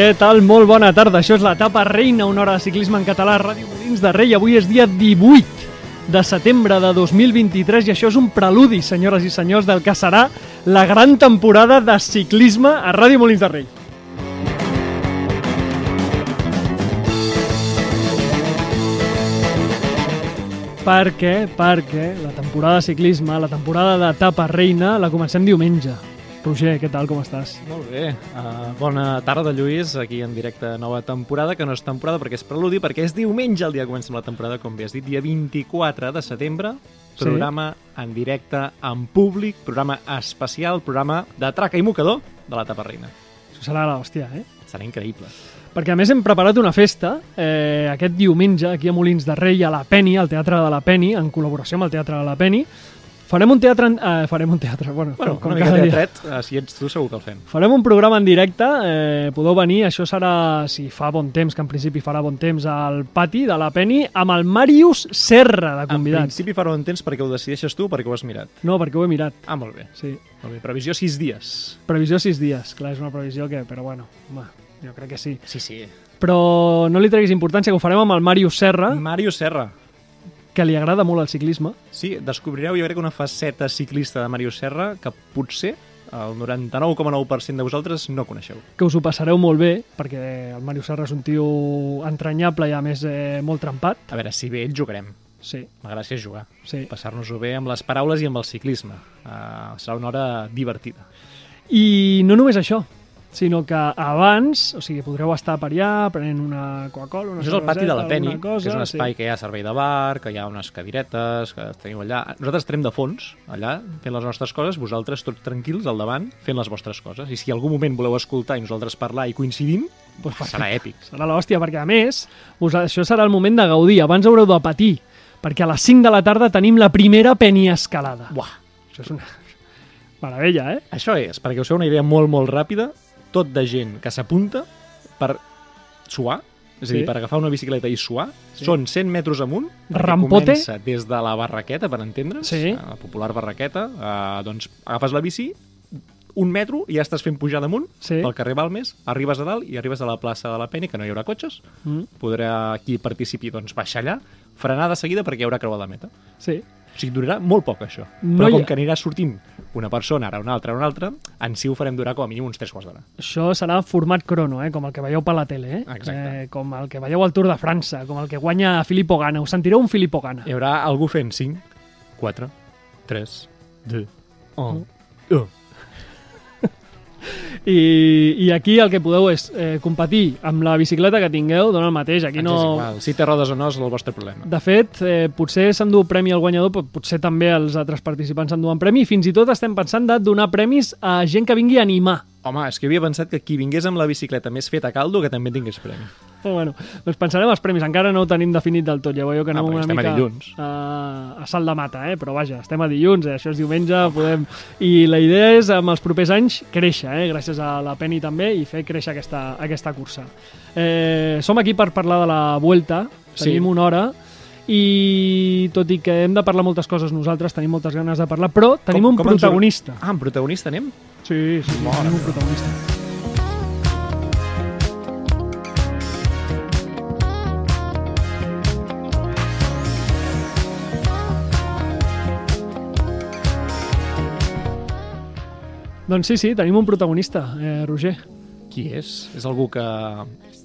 Què tal? Molt bona tarda. Això és l'etapa reina, una hora de ciclisme en català Ràdio Molins de Rei. Avui és dia 18 de setembre de 2023 i això és un preludi, senyores i senyors, del que serà la gran temporada de ciclisme a Ràdio Molins de Rei. Perquè, perquè la temporada de ciclisme, la temporada d'etapa reina, la comencem diumenge. Roger, què tal, com estàs? Molt bé. Uh, bona tarda, Lluís, aquí en directe nova temporada, que no és temporada perquè és preludi, perquè és diumenge el dia que comencem la temporada, com bé has dit, dia 24 de setembre, programa sí. en directe, en públic, programa especial, programa de traca i mocador de la Tapa Reina. Això serà l'hòstia, eh? Serà increïble. Perquè a més hem preparat una festa eh, aquest diumenge aquí a Molins de Rei, a la Peni, al Teatre de la Peni, en col·laboració amb el Teatre de la Peni, Farem un teatre... En, eh, farem un teatre, bueno, Bueno, com, com una mica teatret, uh, si ets tu segur que el fem. Farem un programa en directe, eh, podeu venir, això serà, si fa bon temps, que en principi farà bon temps, al pati de la Peni, amb el Màrius Serra de En convidats. principi farà un temps perquè ho decideixes tu o perquè ho has mirat. No, perquè ho he mirat, Ah, molt bé. sí. Molt bé. Previsió 6 dies. Previsió sis dies, clar, és una previsió que, però bueno, home, jo crec que sí. Sí, sí. Però no li treguis importància, que ho farem amb el Màrius Serra, Mario Serra. Que li agrada molt el ciclisme. Sí, descobrireu, jo crec, una faceta ciclista de Mario Serra que potser el 99,9% de vosaltres no coneixeu. que us ho passareu molt bé, perquè el Màrius Serra és un tio entranyable i a més eh, molt trempat. A veure, si bé ets, jugarem. Sí, La gràcia és jugar. sí. Passar-nos-ho bé amb les paraules i amb el ciclisme. Uh, serà una hora divertida. I no només això, sinó que abans, o sigui, podreu estar per allà prenent una Coca-Cola, una Això és el pati de la Penny, cosa, que és un espai sí. que hi ha servei de bar, que hi ha unes cadiretes, que teniu allà. Nosaltres estarem de fons, allà, fent les nostres coses, vosaltres tots tranquils al davant, fent les vostres coses. I si algun moment voleu escoltar i nosaltres parlar i coincidim, Pues serà èpic. Serà l'hòstia, perquè a més, us, això serà el moment de gaudir. Abans haureu de patir, perquè a les 5 de la tarda tenim la primera escalada. Buah, Això és una meravella, eh? Això és, perquè us feu una idea molt, molt ràpida, tot de gent que s'apunta per suar, és a Sí. dir, per agafar una bicicleta i suar, Sí. són 100 metres amunt, Rampote. comença des de la barraqueta, per entendre's, Sí. la popular barraqueta, eh, doncs agafes la bici, un metro i ja estàs fent pujar damunt Sí. pel carrer Balmes, arribes a dalt i arribes a la plaça de la Peni, que no hi haurà cotxes, Mm, podrà qui participi doncs, baixar allà, frenar de seguida perquè hi haurà creuat la meta. sí. O sigui, durarà molt poc, això. No Però hi com ha- que anirà sortint una persona, ara una altra, una altra, en si ho farem durar com a mínim uns 3 quarts d'hora. Això serà format crono, eh? com el que veieu per la tele, eh? Exacte. eh? com el que veieu al Tour de França, com el que guanya Filippo Gana. Us sentireu un Filippo Gana. Hi haurà algú fent 5, 4, 3, 2, 1, 1. I, I aquí el que podeu és eh, competir amb la bicicleta que tingueu, dona el mateix. Aquí no... igual. Si té rodes o no és el vostre problema. De fet, eh, potser s'endú premi al guanyador, però potser també els altres participants s'enduen premi, fins i tot estem pensant de donar premis a gent que vingui a animar. Home, és que havia pensat que qui vingués amb la bicicleta més feta a caldo que també tingués premi. Bueno, doncs pensarem els premis, encara no ho tenim definit del tot, ja veieu que anem perquè una estem a mica dilluns. A, a salt de mata, eh? però vaja, estem a dilluns, eh? això és diumenge, podem... I la idea és, amb els propers anys, créixer, eh? gràcies a la Penny també, i fer créixer aquesta, aquesta cursa. Eh, som aquí per parlar de la Vuelta, Sí. tenim una hora, i tot i que hem de parlar moltes coses nosaltres, tenim moltes ganes de parlar, però tenim Com- un com ens protagonista. Ah, amb protagonista anem? Sí, sí, Mare tenim un protagonista. Doncs sí, sí, tenim un protagonista, eh, Roger. Qui és? És algú que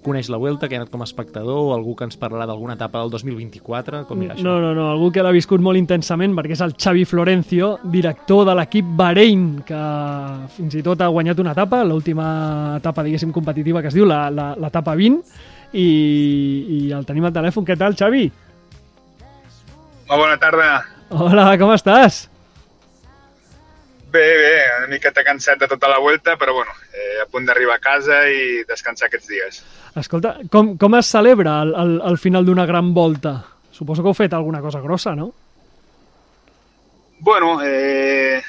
coneix la Vuelta, que ha anat com a espectador, o algú que ens parlarà d'alguna etapa del 2024? Com mira això? No, no, no, algú que l'ha viscut molt intensament perquè és el Xavi Florencio, director de l'equip Bahrein, que fins i tot ha guanyat una etapa, l'última etapa, diguéssim, competitiva que es diu, la- la- l'etapa 20, i, i el tenim al telèfon. Què tal, Xavi? Molt bona tarda. Hola, com estàs? Bé, bé, una miqueta cansat de tota la volta, però bueno, eh, a punt d'arribar a casa i descansar aquests dies. Escolta, com, com es celebra el, el, el final d'una gran volta? Suposo que heu fet alguna cosa grossa, no? Bueno, eh,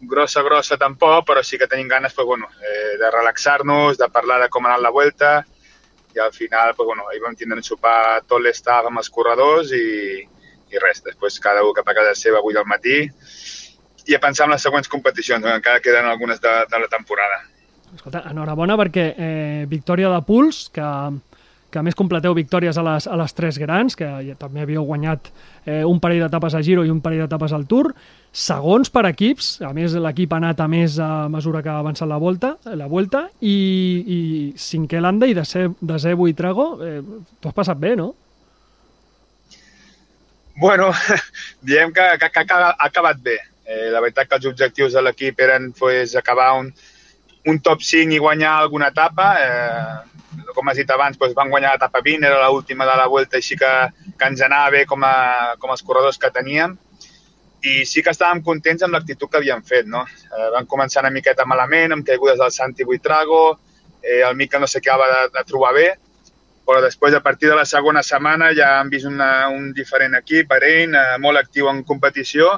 grossa, grossa tampoc, però sí que tenim ganes pues, bueno, eh, de relaxar-nos, de parlar de com ha anat la volta, i al final pues, bueno, ahir vam tindre un sopar tot l'estaf amb els corredors i, i res, després cada un cap a casa seva avui al matí i a pensar en les següents competicions, que encara queden algunes de, de la temporada. escolta, enhorabona perquè eh, victòria de Puls, que, que a més completeu victòries a les, a les tres grans, que ja també havíeu guanyat eh, un parell d'etapes a Giro i un parell d'etapes al Tour, segons per equips, a més l'equip ha anat a més a mesura que ha avançat la volta, la volta i, i cinquè Landa i de desè Buitrago, eh, t'ho has passat bé, no? Bueno, diem que, que, que ha acabat bé. Eh, la veritat que els objectius de l'equip eren pues, acabar un, un top 5 i guanyar alguna etapa. Eh, com has dit abans, doncs van guanyar l'etapa 20, era l'última de la volta, així que, que ens anava bé com, a, com els corredors que teníem i sí que estàvem contents amb l'actitud que havíem fet, no? Eh, van començar una miqueta malament, amb caigudes del Santi Buitrago, eh, el Miquel no s'acaba de, de trobar bé, però després, a partir de la segona setmana, ja hem vist una, un diferent equip, Bahrein, eh, molt actiu en competició,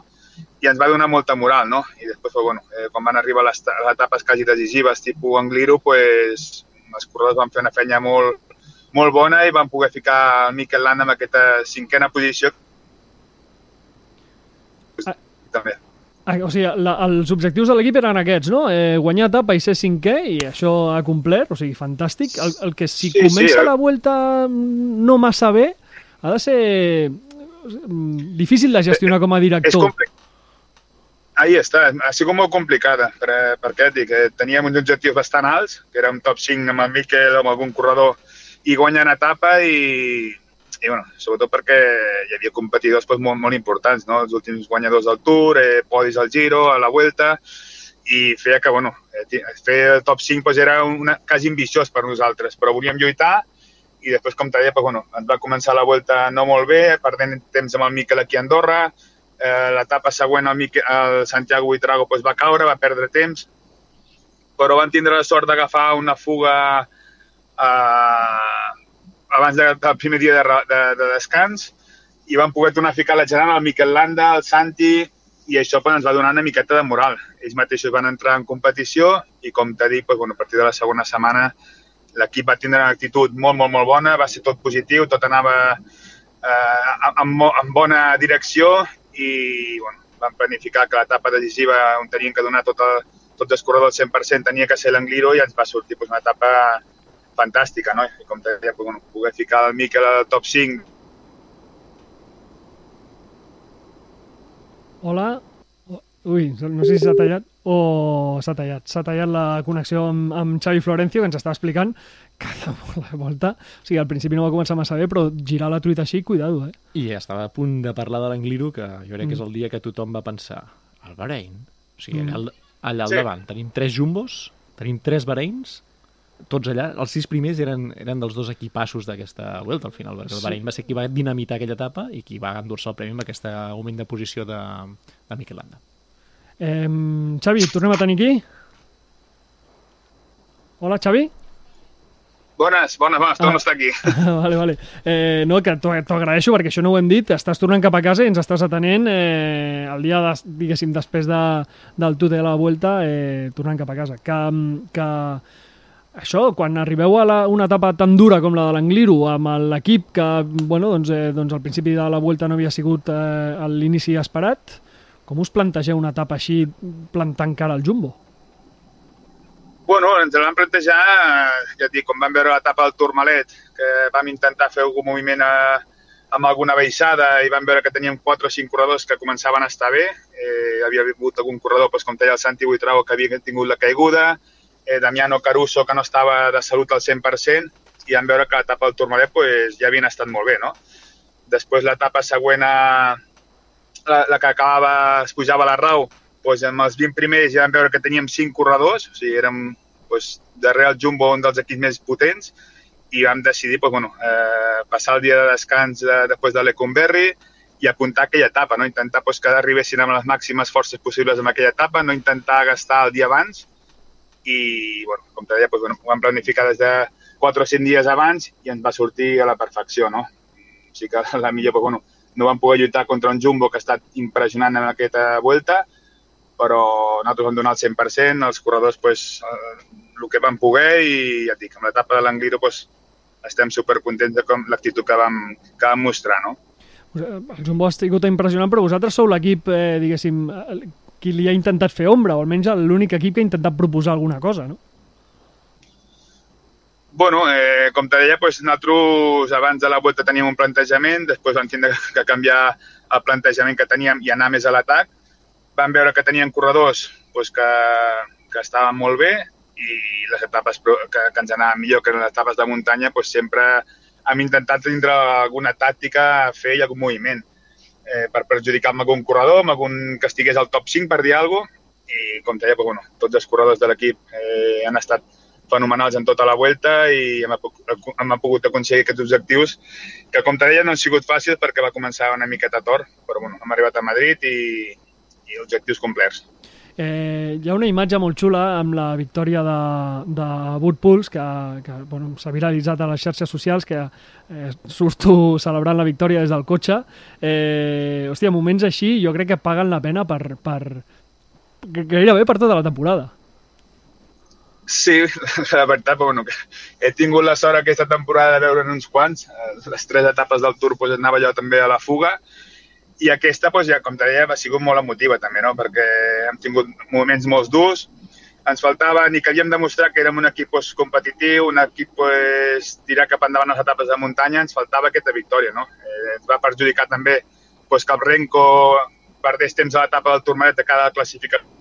i ens va donar molta moral, no? I després, pues, bueno, eh, quan van arribar les, les etapes quasi decisives, tipus Angliru, pues, els corredors van fer una feina molt, molt bona i van poder ficar el Miquel Landa en aquesta cinquena posició també. Ah, o sigui, la, els objectius de l'equip eren aquests, no? Eh, guanyar etapa i ser cinquè, i això ha complert, o sigui, fantàstic. El, el que si sí, comença sí, eh? la volta no massa bé, ha de ser mm, difícil de gestionar com a director. Ahí està, ha sigut molt complicada, per, perquè dic, eh, teníem uns objectius bastant alts, que era un top 5 amb el Miquel amb algun corredor, i guanyant etapa i, i bueno, sobretot perquè hi havia competidors pues, molt, molt importants, no? els últims guanyadors del Tour, eh, podis al Giro, a la Vuelta, i feia que, bueno, eh, fer el top 5 pues, era una, quasi ambiciós per nosaltres, però volíem lluitar i després, com t'ha dit, pues, bueno, ens va començar la Vuelta no molt bé, perdent temps amb el Miquel aquí a Andorra, eh, l'etapa següent el, Miquel, el Santiago Buitrago pues, va caure, va perdre temps, però van tindre la sort d'agafar una fuga eh, abans de, del primer dia de, de, de descans i van poder tornar a ficar la Gerana, el Miquel Landa, el Santi, i això pues, ens va donar una miqueta de moral. Ells mateixos van entrar en competició i, com t'he dit, pues, bueno, a partir de la segona setmana l'equip va tindre una actitud molt, molt, molt bona, va ser tot positiu, tot anava eh, amb bona direcció i bueno, vam planificar que l'etapa decisiva on tenien que donar tot el, tots els corredors al 100% tenia que ser l'Angliro i ens va sortir pues, una etapa fantàstica, no? I com deia, bueno, poder ficar el Miquel al top 5. Hola. Ui, no sé si s'ha tallat o s'ha tallat. S'ha tallat la connexió amb, amb Xavi Florencio, que ens estava explicant cada volta. O sigui, al principi no va començar massa bé, però girar la truita així, cuidado, eh? I estava a punt de parlar de l'Angliru, que jo crec mm. que és mm. el dia que tothom va pensar el Bahrein. O sigui, mm. allà, allà al sí. davant tenim tres jumbos, tenim tres Bahreins, tots allà, els sis primers eren, eren dels dos equipassos d'aquesta Vuelta al final, perquè sí. el Bahrein va ser qui va dinamitar aquella etapa i qui va endur-se el premi amb aquest augment de posició de, de Miquel Landa. Eh, Xavi, tornem a tenir aquí? Hola, Xavi? Bones, bones, bones, torno ah. a estar aquí. vale, vale. Eh, no, que t'ho agraeixo perquè això no ho hem dit, estàs tornant cap a casa i ens estàs atenent eh, el dia, de, diguéssim, després de, del tu de la Vuelta, eh, tornant cap a casa. Que, que això, quan arribeu a la, una etapa tan dura com la de l'Angliru, amb l'equip que, bueno, doncs, eh, doncs al principi de la Vuelta no havia sigut eh, l'inici esperat, com us plantegeu una etapa així plantant cara al Jumbo? Bueno, ens el vam plantejar, ja et dic, quan vam veure l'etapa del Tourmalet, que vam intentar fer algun moviment a, amb alguna baixada i vam veure que teníem 4 o 5 corredors que començaven a estar bé. Eh, havia hagut algun corredor, doncs, com deia el Santi Buitrago, que havia tingut la caiguda, eh, Damiano Caruso, que no estava de salut al 100%, i vam veure que l'etapa del Tourmalet pues, ja havien estat molt bé, no? Després l'etapa següent, a, la, la que acabava, es pujava la Rau, pues, amb els 20 primers ja vam veure que teníem 5 corredors, o sigui, érem pues, darrere el Jumbo un dels equips més potents, i vam decidir pues, bueno, eh, passar el dia de descans de, després de l'Ecumberri i apuntar aquella etapa, no? intentar pues, que arribessin amb les màximes forces possibles en aquella etapa, no intentar gastar el dia abans, i, bueno, com te deia, doncs, bueno, ho vam planificar des de 4 o 5 dies abans i ens va sortir a la perfecció, no? O sigui que la millor, doncs, bueno, no vam poder lluitar contra un Jumbo que ha estat impressionant en aquesta volta, però nosaltres vam donar el 100%, els corredors pues, eh, el que vam poder i ja et dic, amb l'etapa de l'Angliru pues, estem supercontents de com l'actitud que, vam, que vam mostrar, no? El Jumbo ha estat impressionant, però vosaltres sou l'equip, eh, diguéssim, qui li ha intentat fer ombra, o almenys l'únic equip que ha intentat proposar alguna cosa, no? Bueno, eh, com te deia, doncs, nosaltres abans de la volta teníem un plantejament, després vam tindre que canviar el plantejament que teníem i anar més a l'atac. Vam veure que tenien corredors doncs, que, que estaven molt bé i les etapes que, que ens anaven millor que les etapes de muntanya doncs, sempre hem intentat tindre alguna tàctica fer i algun moviment eh, per perjudicar amb algun corredor, amb algun que estigués al top 5 per dir alguna cosa i com deia, doncs, bueno, tots els corredors de l'equip eh, han estat fenomenals en tota la volta i hem, hem pogut aconseguir aquests objectius que, com te deia, no han sigut fàcils perquè va començar una miqueta tort, però bueno, hem arribat a Madrid i, i objectius complerts. Eh, hi ha una imatge molt xula amb la victòria de, de Pulse que, que bueno, s'ha viralitzat a les xarxes socials que eh, surto celebrant la victòria des del cotxe eh, hòstia, moments així jo crec que paguen la pena per, per gairebé per tota la temporada Sí, la veritat, bueno, he tingut la sort aquesta temporada de veure uns quants. Les tres etapes del Tour pues, anava jo també a la fuga i aquesta, pues, ja, com te deia, ha sigut molt emotiva també, no? perquè hem tingut moments molt durs, ens faltava ni que havíem demostrar que érem un equip pues, competitiu, un equip pues, tirar cap endavant les etapes de muntanya, ens faltava aquesta victòria. No? Eh, ens va perjudicar també pues, que el Renko perdés temps a l'etapa del Tourmalet de cada classificació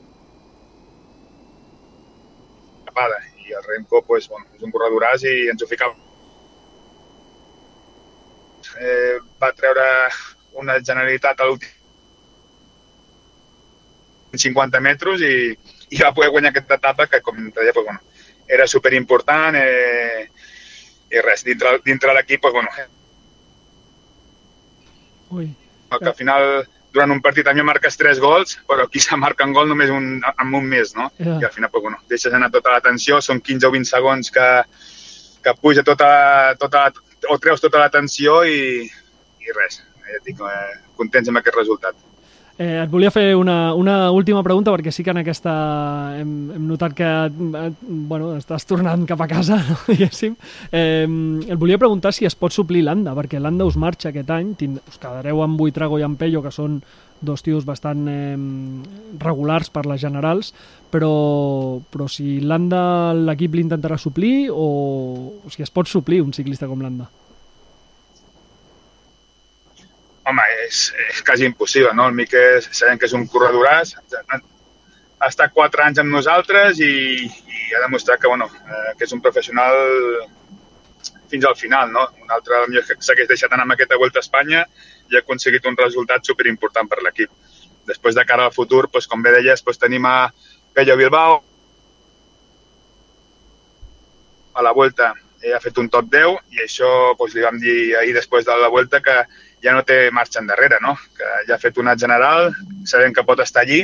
escapada i el Remco pues, bueno, és un corredoràs i ens ho ficava. Eh, va treure una generalitat a l'últim 50 metres i, i va poder guanyar aquesta etapa que, com deia, pues, bueno, era superimportant eh, i res, dintre, dintre l'equip, pues, bueno, Ui. que al final durant un partit mi marques tres gols, però aquí se marca un gol només un, amb un mes, no? Yeah. I al final, pues, bueno, deixes anar tota l'atenció, són 15 o 20 segons que, que puja tota, tota, o treus tota l'atenció i, i res, ja et dic, eh, contents amb aquest resultat. Eh, et volia fer una, una última pregunta perquè sí que en aquesta hem, hem notat que eh, bueno, estàs tornant cap a casa, no? diguéssim. Eh, et volia preguntar si es pot suplir l'Anda, perquè l'Anda us marxa aquest any, tind us quedareu amb Buitrago i amb Pello, que són dos tios bastant eh, regulars per les generals, però, però si l'Anda l'equip l'intentarà suplir o, o si es pot suplir un ciclista com l'Anda? home, és, és quasi impossible, no? El Miquel sabem que és un corredoràs, ha estat quatre anys amb nosaltres i, i ha demostrat que, bueno, eh, que és un professional fins al final, no? Un altre que s'hagués deixat anar amb aquesta Volta a Espanya i ha aconseguit un resultat superimportant per l'equip. Després de cara al futur, doncs, com bé deies, doncs, tenim a Pello Bilbao a la Volta eh, ha fet un top 10 i això doncs, li vam dir ahir després de la Volta que ja no té marxa endarrere, no? que ja ha fet una general, sabem que pot estar allí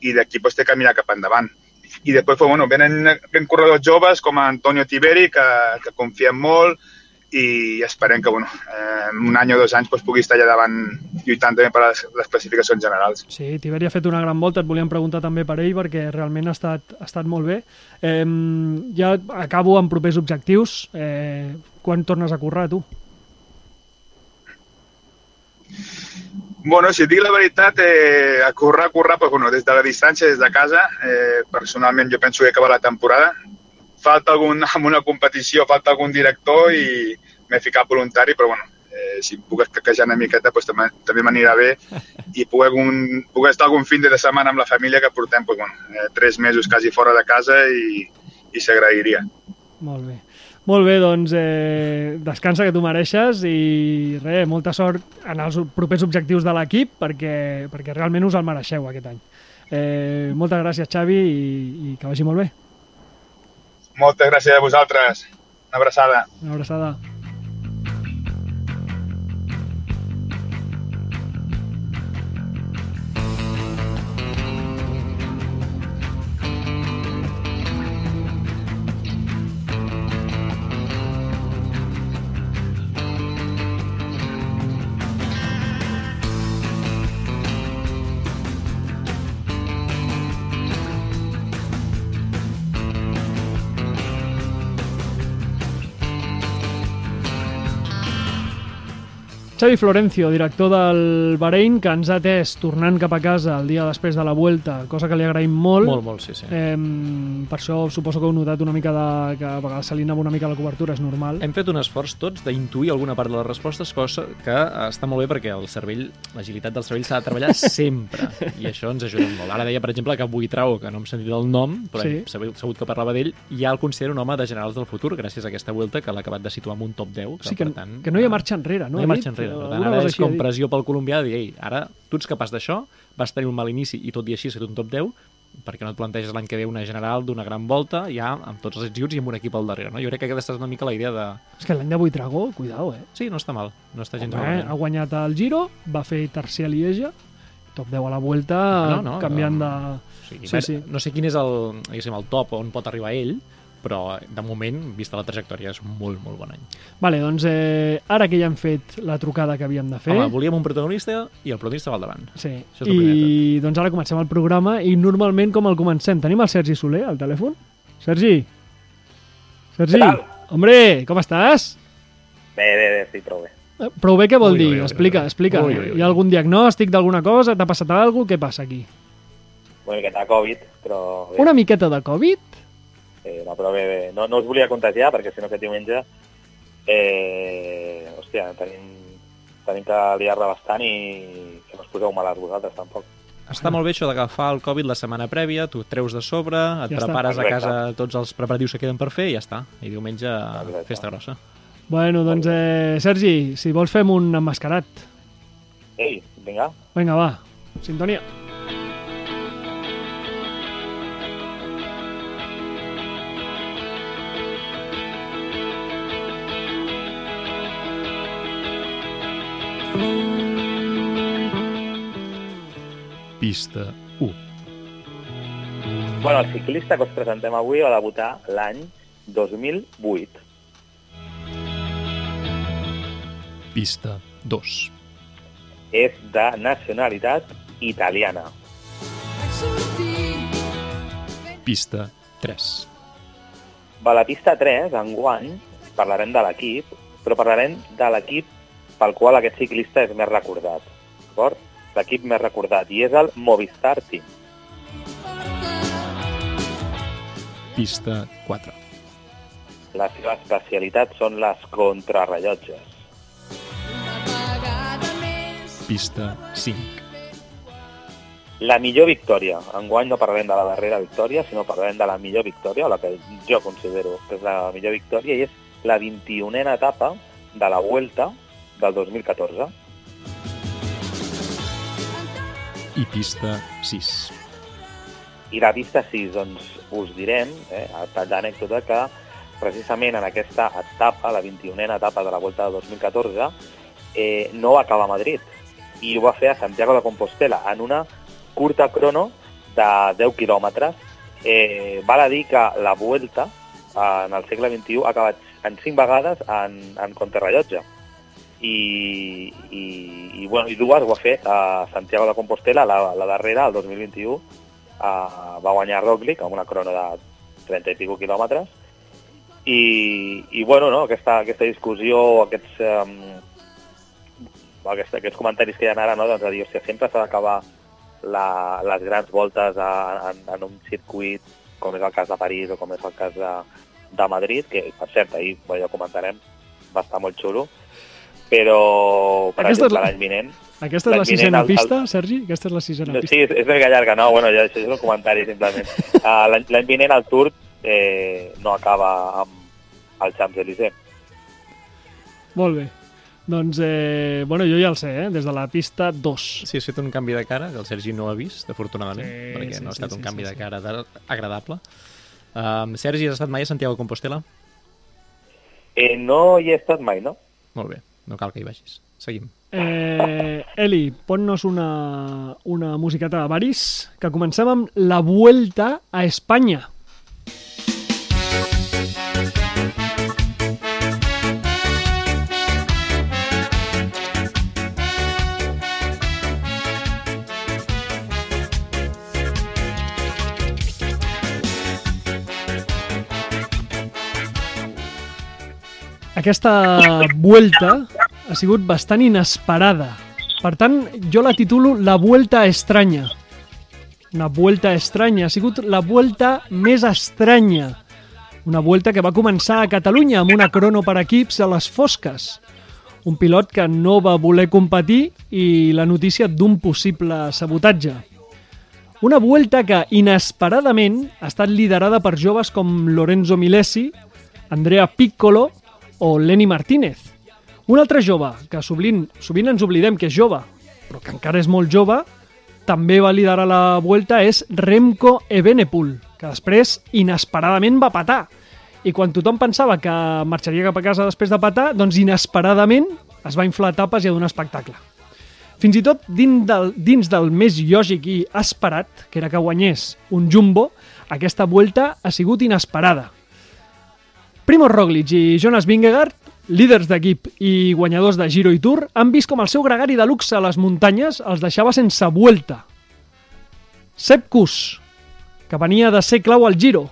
i d'aquí doncs, té que mirar cap endavant. I després bueno, venen, venen corredors joves com Antonio Tiberi, que, que confiem molt i esperem que bueno, eh, un any o dos anys doncs, pugui estar allà davant lluitant també per les, les classificacions generals. Sí, Tiberi ha fet una gran volta, et volíem preguntar també per ell perquè realment ha estat, ha estat molt bé. Eh, ja acabo amb propers objectius. Eh, quan tornes a currar, tu? Bueno, si dic la veritat, eh, a currar, a currar, pues, bueno, des de la distància, des de casa, eh, personalment jo penso que acaba la temporada. Falta algun, amb una competició, falta algun director i m'he ficat voluntari, però bueno, eh, si puc escaquejar una miqueta pues, també, també m'anirà bé i poder, algun, poder estar algun fin de setmana amb la família que portem pues, bueno, eh, tres mesos quasi fora de casa i, i s'agrairia. Molt bé. Molt bé, doncs eh, descansa que tu mereixes i res, molta sort en els propers objectius de l'equip perquè, perquè realment us el mereixeu aquest any. Eh, moltes gràcies, Xavi, i, i que vagi molt bé. Moltes gràcies a vosaltres. Una abraçada. Una abraçada. Xavi Florencio, director del Bahrein, que ens ha atès tornant cap a casa el dia després de la Vuelta, cosa que li agraïm molt. Molt, molt, sí, sí. Eh, per això suposo que heu notat una mica de... que a vegades se li anava una mica la cobertura, és normal. Hem fet un esforç tots d'intuir alguna part de les respostes, cosa que està molt bé perquè el cervell, l'agilitat del cervell s'ha de treballar sempre, i això ens ajuda molt. Ara deia, per exemple, que Buitrao, que no hem sentit el nom, però Sí. hem sabut, sabut que parlava d'ell, ja el considera un home de generals del futur, gràcies a aquesta vuelta que l'ha acabat de situar en un top 10. Sí, que, per tant, que no hi ha marxa enrere, no? no hi ha marxa enrere. Per tant, ara és com pressió pel colombià de dir, ei, ara tu ets capaç d'això, vas tenir un mal inici i tot i així fet un top 10, perquè no et planteges l'any que ve una general d'una gran volta, ja amb tots els ets i amb un equip al darrere. No? Jo crec que aquesta és una mica la idea de... És que l'any de Buitrago, cuidao, eh? Sí, no està mal, no està gens Home, malament. ha guanyat el Giro, va fer tercer a Lieja, top 10 a la Vuelta, No, no, canviant de... O sigui, Sí, sí. No sé quin és el, el top on pot arribar ell, però de moment, vista la trajectòria, és un molt, molt bon any. Vale, doncs eh, ara que ja hem fet la trucada que havíem de fer... Home, volíem un protagonista i el protagonista va al davant. Sí, Això és i doncs ara comencem el programa i normalment com el comencem? Tenim el Sergi Soler al telèfon? Sergi? Sergi? Què tal? Hombre, com estàs? Bé, bé, bé, sí, prou bé. Eh, Prou bé què vol Ui, dir? ui, ui, explica, ui. explica. Ui, ui, ui. Hi ha algun diagnòstic d'alguna cosa? T'ha passat alguna cosa? Què passa aquí? Una miqueta de Covid, però bé. Una miqueta de Covid? Eh, no, però bé, bé. No, no us volia contagiar, perquè si no aquest diumenge... Eh, hòstia, tenim, tenim que liar-la bastant i que no us poseu malats vosaltres, tampoc. Està molt bé això d'agafar el Covid la setmana prèvia, tu treus de sobre, et Ja està. prepares a Correcte. casa tots els preparatius que queden per fer i ja està. I diumenge, Exacte. festa grossa. Bueno, doncs, eh, Sergi, si vols fem un emmascarat. Ei, vinga. Vinga, va. Sintonia. Pista 1. Bueno, el ciclista que us presentem avui va debutar l'any 2008. Pista 2. És de nacionalitat italiana. Pista 3. Va, la pista 3, enguany, parlarem de l'equip, però parlarem de l'equip pel qual aquest ciclista és més recordat. D'acord? L'equip més recordat, i és el Movistar Team. Pista 4. La seva especialitat són les contrarrellotges. Pista 5. La millor victòria. Enguany no parlarem de la darrera victòria, sinó parlarem de la millor victòria, o la que jo considero que és la millor victòria, i és la 21a etapa de la Vuelta del 2014. I pista 6. I la pista 6, doncs, us direm, eh, a tall d'anècdota, que precisament en aquesta etapa, la 21a etapa de la Volta de 2014, eh, no va acabar a Madrid, i ho va fer a Santiago de Compostela, en una curta crono de 10 quilòmetres. Eh, val a dir que la Vuelta, eh, en el segle XXI, ha acabat en 5 vegades en, en contrarrellotge. I, i, i, bueno, i dues ho ha fet a Santiago de Compostela, la, la darrera, el 2021, uh, va guanyar Roglic amb una crono de 30 i pico quilòmetres. I, i bueno, no, aquesta, aquesta discussió, aquests, um, aquests, aquests comentaris que hi ha ara, no, doncs a dir, hòstia, sempre s'ha d'acabar les grans voltes a, en, en un circuit com és el cas de París o com és el cas de, de Madrid, que per cert, ahir bueno, ja comentarem, va estar molt xulo, però per Aquesta és exemple la- l'any vinent Aquesta és la vinent sisena el- el- pista, Sergi? Aquesta és la sisena no, pista. sí, és, mica llarga, no? Bueno, ja, això és un comentari, simplement. Uh, L'any vinent el Tour eh, no acaba amb el Champs-Élysées. Molt bé. Doncs, eh, bueno, jo ja el sé, eh? des de la pista 2. Sí, has fet un canvi de cara que el Sergi no ha vist, afortunadament, Sí, perquè sí, no ha estat sí, un canvi sí, de sí. cara de... agradable. Um, Sergi, has estat mai a Santiago de Compostela? Eh, no hi he estat mai, no? Molt bé, no cal que hi vagis. Seguim. Eh, Eli, ponnos una, una musiqueta de Baris, que comencem amb La Vuelta a Espanya. Aquesta Vuelta ha sigut bastant inesperada. Per tant, jo la titulo La Vuelta Estranya. Una Vuelta Estranya. Ha sigut la Vuelta més estranya. Una Vuelta que va començar a Catalunya amb una crono per equips a les fosques. Un pilot que no va voler competir i la notícia d'un possible sabotatge. Una Vuelta que, inesperadament, ha estat liderada per joves com Lorenzo Milesi, Andrea Piccolo o Lenny Martínez. Un altre jove, que sovint, sovint ens oblidem que és jove, però que encara és molt jove, també va liderar la Vuelta, és Remco Evenepoel, que després, inesperadament, va patar. I quan tothom pensava que marxaria cap a casa després de patar, doncs inesperadament es va inflar tapes i a donar espectacle. Fins i tot dins del, dins del més lògic i esperat, que era que guanyés un jumbo, aquesta Vuelta ha sigut inesperada. Primo Roglic i Jonas Vingegaard, líders d'equip i guanyadors de Giro i Tour, han vist com el seu gregari de luxe a les muntanyes els deixava sense vuelta. Sepp Kuss, que venia de ser clau al Giro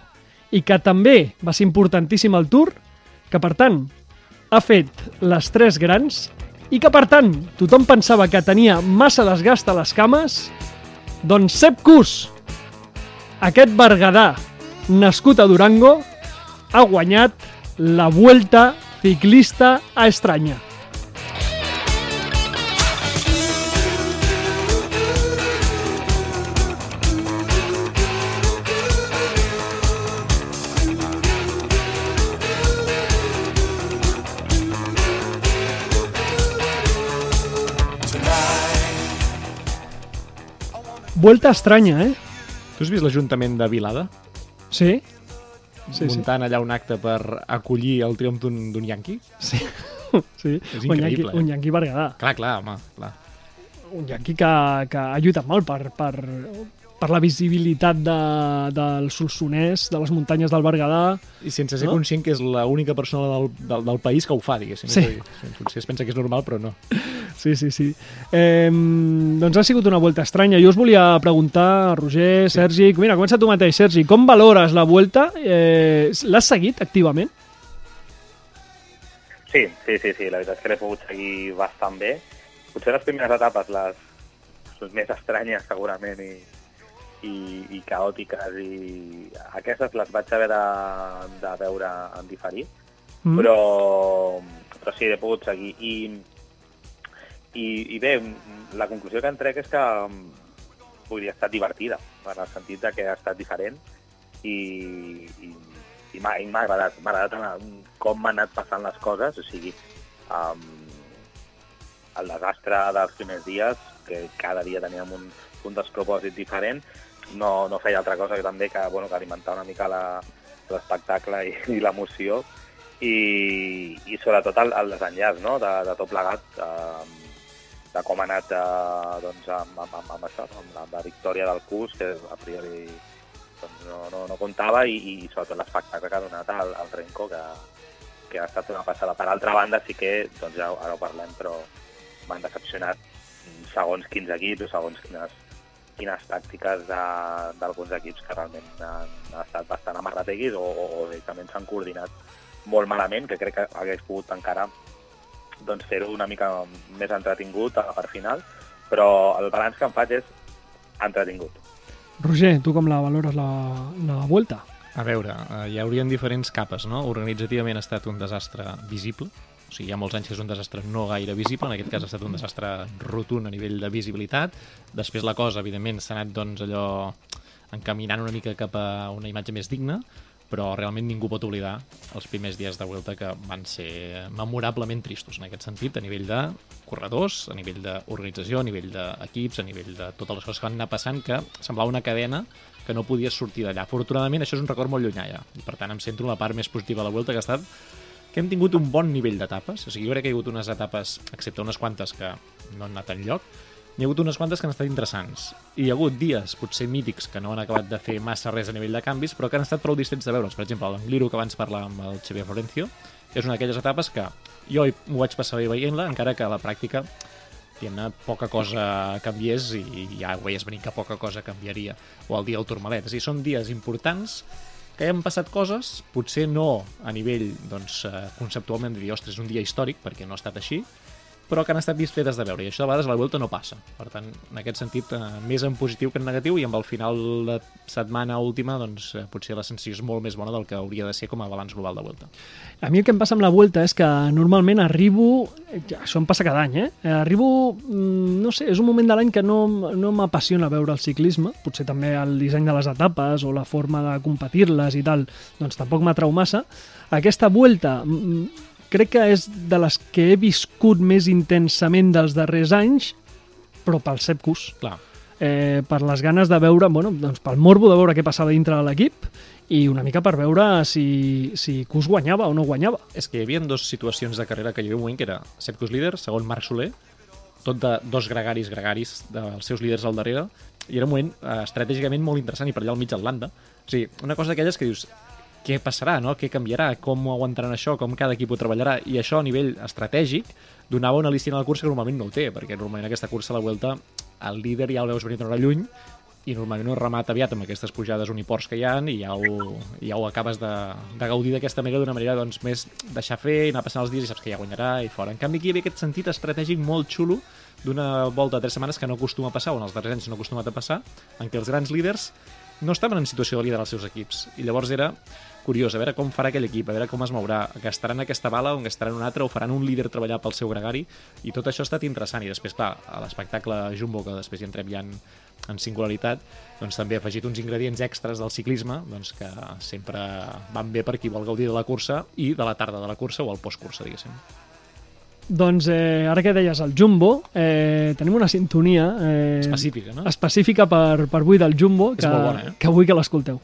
i que també va ser importantíssim al Tour, que per tant ha fet les tres grans i que per tant tothom pensava que tenia massa desgast a les cames, doncs Sepp Kuss, aquest berguedà nascut a Durango, ha guanyat la Vuelta Ciclista a Estranya. Vuelta estranya, eh? Tu has vist l'Ajuntament de Vilada? Sí. Sí, sí. muntant allà un acte per acollir el triomf d'un yanqui? Sí. sí. És un yanqui, eh? un yanqui berguedà. Clar, clar, home, clar. Un yanqui que, que ha lluitat molt per, per, per la visibilitat de, del Solsonès, de les muntanyes del Berguedà. I sense ser No? conscient que és l'única persona del, del, del país que ho fa, diguéssim. Sí. És Potser es pensa que és normal, però no. Sí, sí, sí. Eh, doncs ha sigut una volta estranya. Jo us volia preguntar, Roger, Sergi... Mira, comença tu mateix, Sergi. Com valores la volta? Eh, L'has seguit activament? Sí, sí, sí, sí, la veritat és que l'he pogut seguir bastant bé. Potser les primeres etapes, les, les més estranyes segurament i, i, i caòtiques, i aquestes les vaig haver de, de veure en diferit, Mm. però, però sí, l'he pogut seguir. I, i, I bé, la conclusió que en trec és que vull dir, ha estat divertida, en el sentit de que ha estat diferent i, i, i m'ha agradat, m'ha agradat com m'han anat passant les coses, o sigui, um, el desastre dels primers dies, que cada dia teníem un, un despropòsit diferent, no, no feia altra cosa que també que, bueno, que alimentar una mica l'espectacle i, i l'emoció i, i sobretot el, el desenllaç no? de, de tot plegat, eh, de com ha anat eh, doncs, amb, amb, amb, amb això, no? amb, amb la victòria del CUS, que a priori doncs, no, no, no comptava, i, i sobretot l'espectacle que ha donat el, el Renko, que, que ha estat una passada. Per altra banda, sí que, doncs ja ara ho parlem, però m'han decepcionat segons quins equips o segons quines, quines tàctiques de- d'alguns equips que realment han, han estat bastant amarrateguis o, o, o directament s'han coordinat molt malament, que crec que hagués pogut encara doncs, fer-ho una mica més entretingut a la part final, però el balanç que em faig és entretingut. Roger, tu com la valores la, la volta? A veure, eh, hi haurien diferents capes, no? Organitzativament ha estat un desastre visible, o sigui, hi ha molts anys que és un desastre no gaire visible, en aquest cas ha estat un desastre rotund a nivell de visibilitat. Després la cosa, evidentment, s'ha anat doncs, allò encaminant una mica cap a una imatge més digna, però realment ningú pot oblidar els primers dies de Vuelta que van ser memorablement tristos en aquest sentit, a nivell de corredors, a nivell d'organització, a nivell d'equips, a nivell de totes les coses que van anar passant, que semblava una cadena que no podies sortir d'allà. Afortunadament, això és un record molt llunyà ja, i per tant em centro en la part més positiva de la Vuelta, que ha estat que hem tingut un bon nivell d'etapes, o sigui, jo crec que hi ha hagut unes etapes, excepte unes quantes que no han anat enlloc, n'hi ha hagut unes quantes que han estat interessants. I hi ha hagut dies, potser mítics, que no han acabat de fer massa res a nivell de canvis, però que han estat prou distants de veure'ls. Per exemple, l'Angliru, que abans parlàvem amb el Xavier Florencio, és una d'aquelles etapes que jo hi- m'ho vaig passar bé veient-la, encara que a la pràctica diguem-ne, poca cosa canviés i ja ho veies venir que poca cosa canviaria. O el dia del Tourmalet. És dir, són dies importants que han passat coses, potser no a nivell, doncs, eh, conceptualment de dir, ostres, és un dia històric, perquè no ha estat així, però que han estat disfretes de veure, i això a vegades a la Vuelta no passa. Per tant, en aquest sentit, eh, més en positiu que en negatiu, i amb el final de setmana última, doncs, eh, potser la sensació és molt més bona del que hauria de ser com a balanç global de Vuelta. A mi el que em passa amb la Vuelta és que normalment arribo, això em passa cada any, eh? Arribo, mm, no sé, és un moment de l'any que no, no m'apassiona veure el ciclisme, potser també el disseny de les etapes o la forma de competir-les i tal, doncs tampoc m'atrau massa. Aquesta Vuelta mm, crec que és de les que he viscut més intensament dels darrers anys, però pel Sepkus. Clar, Eh, per les ganes de veure, bueno, doncs pel morbo de veure què passava dintre de l'equip i una mica per veure si, si Cus guanyava o no guanyava. és que hi havia dues situacions de carrera que un moment que era Sepkus líder, segon Marc Soler, tot de dos gregaris gregaris dels seus líders al darrere, i era un moment eh, estratègicament molt interessant i per allà al mig d'Atlanta. O sigui, una cosa d'aquelles que dius què passarà, no? què canviarà, com aguantaran això, com cada equip ho treballarà, i això a nivell estratègic donava un al·licient a la cursa que normalment no ho té, perquè normalment aquesta cursa a la Vuelta el líder ja el veus venir d'una lluny i normalment no remata aviat amb aquestes pujades uniports que hi han i ja ho, ja ho acabes de, de gaudir d'aquesta manera d'una manera doncs, més deixar fer i anar passant els dies i saps que ja guanyarà i fora. En canvi aquí hi havia aquest sentit estratègic molt xulo d'una volta de tres setmanes que no acostuma a passar, o en els darrers anys no ha acostumat a passar, en què els grans líders no estaven en situació de líder als seus equips. I llavors era curiós, a veure com farà aquell equip, a veure com es mourà, gastaran aquesta bala o gastaran una altra, o faran un líder treballar pel seu gregari, i tot això ha estat interessant. I després, clar, a l'espectacle Jumbo, que després hi entrem ja en, en singularitat, doncs també ha afegit uns ingredients extras del ciclisme doncs que sempre van bé per qui vol gaudir de la cursa i de la tarda de la cursa o el postcursa, diguéssim. Doncs eh, ara que deies el Jumbo, eh, tenim una sintonia eh, Específica, no? específica per, per avui del Jumbo, que, eh? que vull que l'escolteu.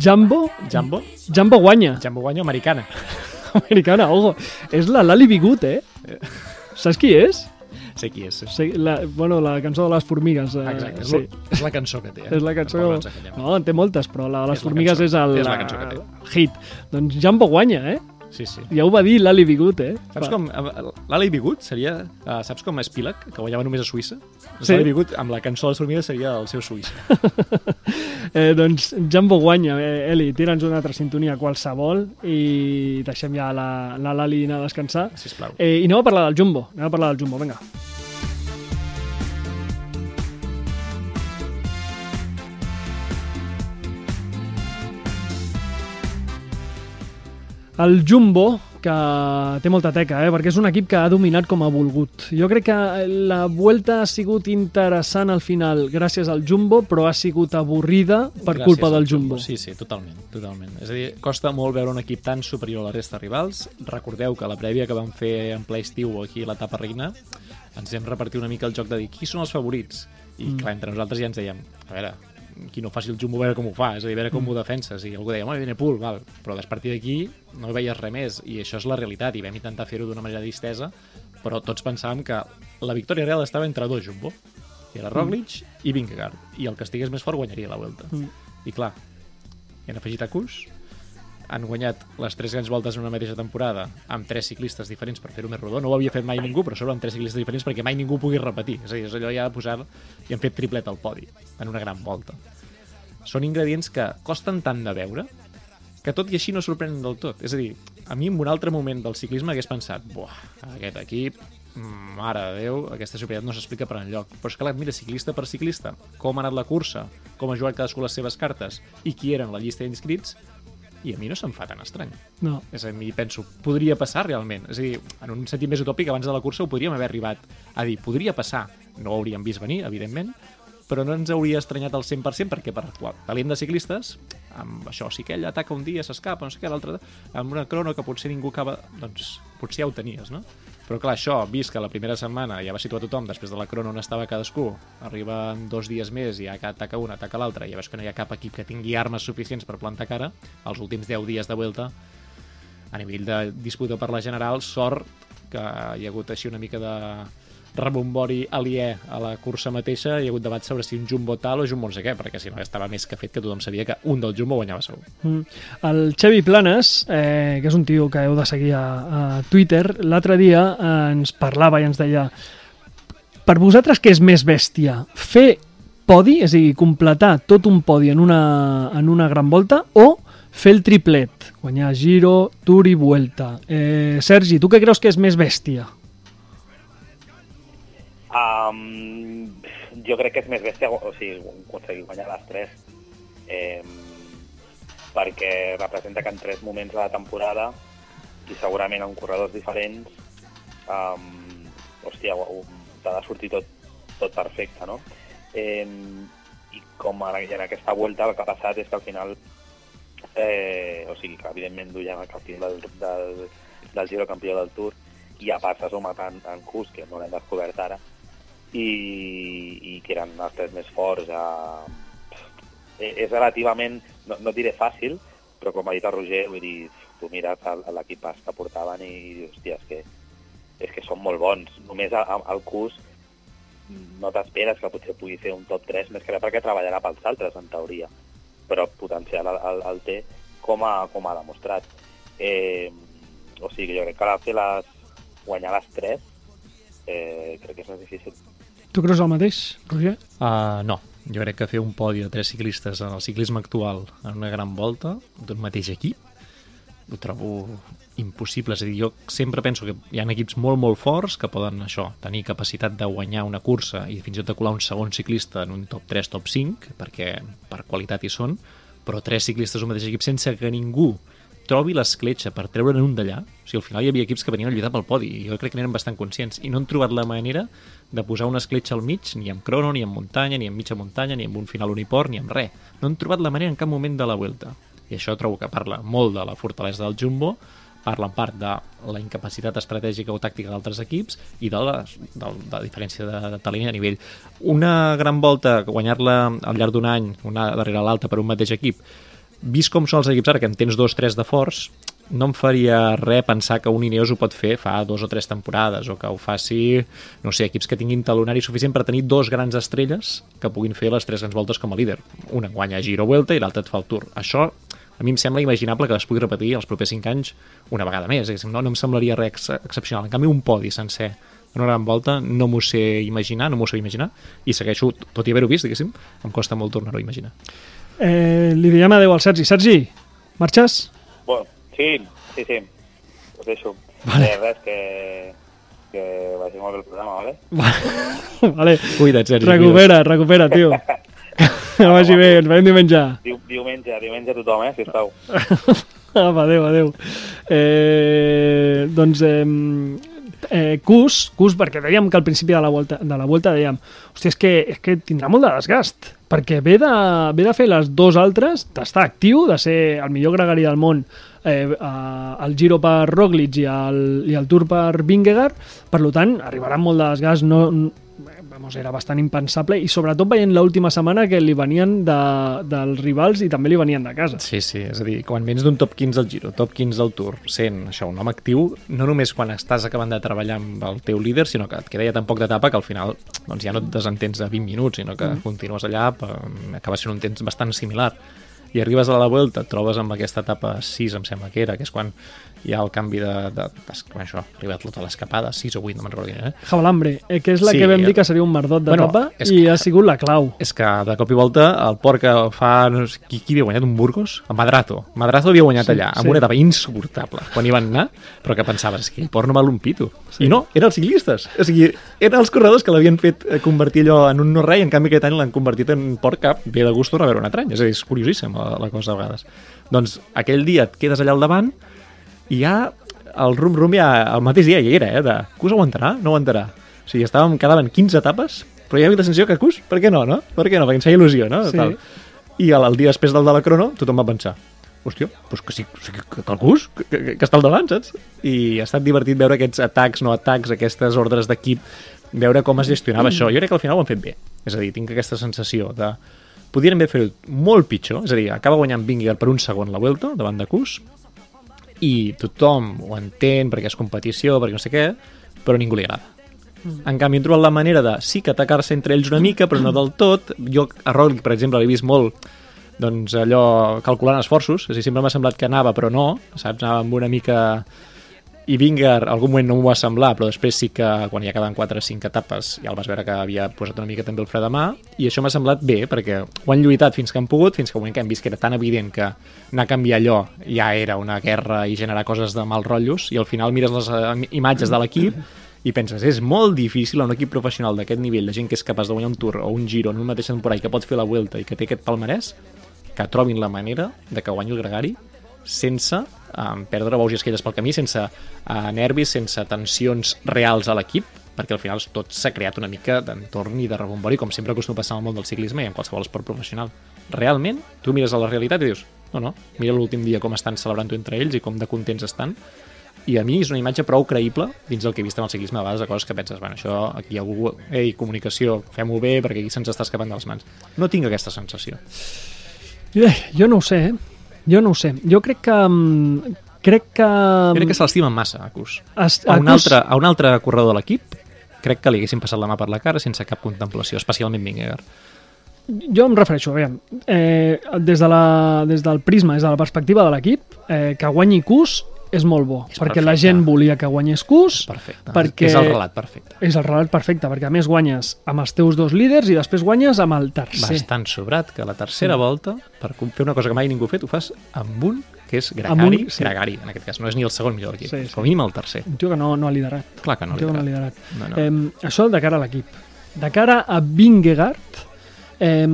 Jambo, Jambo? Jambo guanya. Jambo guanya americana. Americana, ojo. És la Lali Bigut, eh? Saps qui és? Sé qui és. Sí. La, bueno, la cançó de les formigues. Eh, Exacte, és, sí. la, és la cançó que té. Eh? És la cançó... No, en té moltes, però la de les És la formigues cançó. és el, És la cançó que té. hit. Doncs Jambo guanya, eh? Sí, sí. Ja ho va dir Lali Bigut, eh? Saps Fa- com... L'Ali Bigut seria... Uh, saps com Spilak, que guanyava només a Suïssa? Doncs Sí. L'Ali Bigut, amb la cançó de les formigues, seria el seu Suïssa. Eh, doncs Jambo guanya. Eh, Eli, tira'ns una altra sintonia qualsevol i deixem ja la, la Lali anar a descansar. Sisplau. Eh, I anem a parlar del Jumbo. Anem a parlar del Jumbo, vinga. El Jumbo, que té molta teca, eh? perquè és un equip que ha dominat com ha volgut. Jo crec que la Vuelta ha sigut interessant al final gràcies al Jumbo, però ha sigut avorrida per Gràcies culpa del Jumbo. Sí, sí, totalment, totalment. És a dir, costa molt veure un equip tan superior a la resta de rivals. Recordeu que la prèvia que vam fer en ple estiu aquí a l'etapa reina ens vam repartir una mica el joc de dir qui són els favorits. I mm. clar, entre nosaltres ja ens dèiem, a veure, qui no faci el Jumbo a veure com ho fa, és a dir, a veure com Mm. ho defenses. I algú deia, home, viene Pool, val. Però a partir d'aquí no veies res més. I això és la realitat, i vam intentar fer-ho d'una manera distesa, però tots pensàvem que la victòria real estava entre dos Jumbo. I era Roglic mm. i Vingegaard. I el que estigués més fort guanyaria la Vuelta. Mm. I clar, hi han afegit a Cus, han guanyat les tres grans voltes en una mateixa temporada amb tres ciclistes diferents per fer-ho més rodó. No ho havia fet mai ningú, però sobre amb tres ciclistes diferents perquè mai ningú pugui repetir. És a dir, és allò ja de posar... I han fet triplet al podi en una gran volta. Són ingredients que costen tant de veure que tot i així no sorprenen del tot. És a dir, a mi en un altre moment del ciclisme hagués pensat buah, aquest equip, mare de Déu, aquesta superioritat no s'explica per enlloc. Però és que, clar, mira, ciclista per ciclista, com ha anat la cursa, com ha jugat cadascú les seves cartes i qui eren la llista d'inscrits, i a mi no se'm fa tan estrany. No. És a dir, penso, podria passar realment. És a dir, en un sentit més utòpic, abans de la cursa ho podríem haver arribat a dir, podria passar. No ho hauríem vist venir, evidentment, però no ens hauria estranyat al 100% perquè per qual, talent de ciclistes, amb això, si aquell ataca un dia, s'escapa, no sé què, l'altre, amb una crono que potser ningú acaba, doncs potser ja ho tenies, no? Però clar, això, vist que la primera setmana ja va situar tothom, després de la crono on estava cadascú, arriben dos dies més i ja ataca un, ataca l'altre, ja veus que no hi ha cap equip que tingui armes suficients per plantar cara, els últims 10 dies de Vuelta, a nivell de disputa per la general, sort que hi ha hagut així una mica de rebombori aliè a la cursa mateixa, hi ha hagut debat sobre si un jumbo tal o jumbo no sé què, perquè si no estava més que fet que tothom sabia que un del jumbo guanyava segur. Mm. El Xevi Planes, eh, que és un tio que heu de seguir a, a Twitter, l'altre dia eh, ens parlava i ens deia per vosaltres què és més bèstia? Fer podi, és a dir, completar tot un podi en una, en una gran volta o fer el triplet, guanyar Giro, Tour i Vuelta. Eh, Sergi, tu què creus que és més bèstia? Um, jo crec que és més bèstia o sigui, aconseguir guanyar les tres eh, perquè representa que en tres moments de la temporada i segurament en corredors diferents um, hòstia, t'ha de sortir tot, tot perfecte, no? Eh, I com en, en aquesta volta el que ha passat és que al final eh, o sigui que evidentment duien el campió del, del, del Giro campió del Tour i a part s'ha sumat en, en Cus, que no l'hem descobert ara, i, i que eren els tres més forts. A... Eh, És relativament, no, no diré fàcil, però com ha dit el Roger, vull dir, tu mires l'equipàs que portaven i dius, hòstia, és que, és que són molt bons. Només al Cus no t'esperes que potser pugui fer un top 3, més que res perquè treballarà pels altres, en teoria. Però potencial el, el, el té com ha, com ha demostrat. Eh, o sigui, jo crec que ara fer les, guanyar les 3 eh, crec que és més difícil. Tu creus el mateix, Roger? Uh, no, jo crec que fer un podi de tres ciclistes en el ciclisme actual en una gran volta d'un mateix equip ho trobo impossible. És a dir, jo sempre penso que hi ha equips molt, molt forts que poden això, tenir capacitat de guanyar una cursa i fins i tot de colar un segon ciclista en un top 3, top 5, perquè per qualitat hi són, però tres ciclistes d'un mateix equip sense que ningú trobi l'escletxa per treure'n un d'allà. O sigui, al final hi havia equips que venien a lluitar pel podi i jo crec que n'eren bastant conscients i no han trobat la manera de posar una escletxa al mig, ni amb crono, ni amb muntanya, ni amb mitja muntanya, ni amb un final uniport, ni amb res. No han trobat la manera en cap moment de la Vuelta. I això trobo que parla molt de la fortalesa del Jumbo, parla en part de la incapacitat estratègica o tàctica d'altres equips i de la, de, de la diferència de, de talent de nivell. Una gran volta, guanyar-la al llarg d'un any, una darrere l'altra per un mateix equip, vist com són els equips ara, que en tens dos, tres de forts, no em faria res pensar que un Ineos ho pot fer fa dos o tres temporades o que ho faci, no sé, equips que tinguin talonari suficient per tenir dos grans estrelles que puguin fer les tres grans voltes com a líder. Una guanya Giro Vuelta i l'altra et fa el Tour. Això a mi em sembla imaginable que es pugui repetir els propers 5 anys una vegada més. No, no em semblaria res ex excepcional. En canvi, un podi sencer en una gran volta no m'ho sé imaginar, no m'ho sé imaginar, i segueixo, tot i haver-ho vist, diguéssim, em costa molt tornar-ho a imaginar. Eh, li diem adeu al Sergi. Sergi, marxes? Bueno, sí, sí, sí. Us deixo. Vale. Eh, res, que, que vagi molt bé el programa, vale? vale. Cuida't, Sergi. Recupera, recupera, tio. Que vagi bé, ens veiem diumenge. Diu, diumenge, diumenge a tothom, eh, sisplau. Apa, adéu, adéu. Eh, doncs, eh, eh, Cus, Cus, perquè dèiem que al principi de la volta, de la volta dèiem, hòstia, és que, és que tindrà molt de desgast, perquè ve de, ve de fer les dos altres, d'estar actiu, de ser el millor gregari del món, eh, el Giro per Roglic i el, i el Tour per Vingegaard, per tant, arribarà molt de desgast, no, vamos, era bastant impensable, i sobretot veient l'última setmana que li venien de, dels rivals i també li venien de casa. Sí, sí, és a dir, quan vens d'un top 15 al Giro, top 15 al Tour, sent això, un home actiu, no només quan estàs acabant de treballar amb el teu líder, sinó que et queda ja tan poc d'etapa que al final doncs ja no et desentens de 20 minuts, sinó que mm. continues allà, acaba sent un temps bastant similar. I arribes a la Vuelta, et trobes amb aquesta etapa 6, em sembla que era, que és quan hi ha el canvi de... de, de, de això, ha arribat tota l'escapada, 6 o 8, no me'n recordo quina, eh? Jabalambre, eh, que és la Sí, que vam ja. dir que seria un merdot Bueno, d'etapa és i que- ha sigut la clau. És que de cop i volta el port que fa... No sé, qui, qui havia guanyat? Un Burgos? El Madrazo. Madrazo havia guanyat Sí, allà, amb sí. una etapa insuportable, quan hi van anar, però que pensaves, que el port no val un pito. Sí. I no, eren els ciclistes. O sigui, eren els corredors que l'havien fet eh, convertir allò en un no-res i en canvi aquest any l'han convertit en port que ve de gust a veure un altre any. És a dir, és curiosíssim la, la cosa a vegades. Doncs aquell dia et quedes allà al davant i ja el rum-rum ja el mateix dia ja era, eh? De, Cus aguantarà? No aguantarà. O sigui, estàvem, quedaven 15 etapes, però ja havia la sensació que Cus, per què no, no? Per què no? Perquè ens feia il·lusió, no? Sí. Tal. I el, el dia després del de la crono, tothom va pensar hòstia, doncs que sí, sigui, que, que el Cus, que, que, que està al davant, saps? I ha estat divertit veure aquests atacs, no atacs, aquestes ordres d'equip, veure com es gestionava això. Jo crec que al final ho han fet bé. És a dir, tinc aquesta sensació de... Podrien haver fet molt pitjor, és a dir, acaba guanyant Vingegaard per un segon la Vuelta davant de Cus, i tothom ho entén perquè és competició, perquè no sé què, però a ningú li agrada. En canvi, han trobat la manera de sí que atacar-se entre ells una mica, però no del tot. Jo a Roglic, per exemple, l'he vist molt doncs allò calculant esforços, és a dir, sempre m'ha semblat que anava però no, saps, anava amb una mica i Vingar algun moment no m'ho va semblar, però després sí que quan ja quedaven 4 o 5 etapes ja el vas veure que havia posat una mica també el fre de mà i això m'ha semblat bé perquè ho han lluitat fins que han pogut, fins que un moment que hem vist que era tan evident que anar a canviar allò ja era una guerra i generar coses de mal rotllos i al final mires les eh, imatges de l'equip i penses, és molt difícil un equip professional d'aquest nivell, de gent que és capaç de guanyar un Tour o un Giro en un mateix temporada i que pot fer la Vuelta i que té aquest palmarès, que trobin la manera de que guanyi el Gregari sense um, perdre bous i esquelles pel camí, sense uh, nervis, sense tensions reals a l'equip, perquè al final tot s'ha creat una mica d'entorn i de rebombori, com sempre acostuma a passar el món del ciclisme i en qualsevol esport professional. Realment, tu mires a la realitat i dius, no, no, mira l'últim dia com estan celebrant-ho entre ells i com de contents estan, i a mi és una imatge prou creïble dins del que he vist en el ciclisme a vegades de coses que penses, bueno, això aquí hi ha algú, ei, comunicació, fem-ho bé perquè aquí se'ns està escapant de les mans. No tinc aquesta sensació. Eh, jo no ho sé, eh? Jo no ho sé. Jo crec que... mm, Crec que... Jo crec que se l'estimen massa, a Cus. A un, Acus- altre, a un altre corredor de l'equip crec que li haguessin passat la mà per la cara sense cap contemplació, especialment Vingegaard. Jo em refereixo, aviam, eh, des, de la, des del prisma, des de la perspectiva de l'equip, eh, que guanyi Cus és molt bo, És perquè la perfecte. gent volia que guanyés Cus, Perfecte. perquè És el relat perfecte. és el relat perfecte, perquè a més guanyes amb els teus dos líders i després guanyes amb el tercer. Bastant sobrat que la tercera volta, per fer una cosa que mai ningú ha fet, ho fas amb un que és Gregari, un- sí. Gregari, en aquest cas. No és ni el segon millor de l'equip, Sí, sí, sí. com a mínim el tercer. Un tio que no, no ha liderat. Clar que no tio que no ha liderat. liderat. No, no. Eh, això de cara a l'equip. De cara a Vingegaard, eh,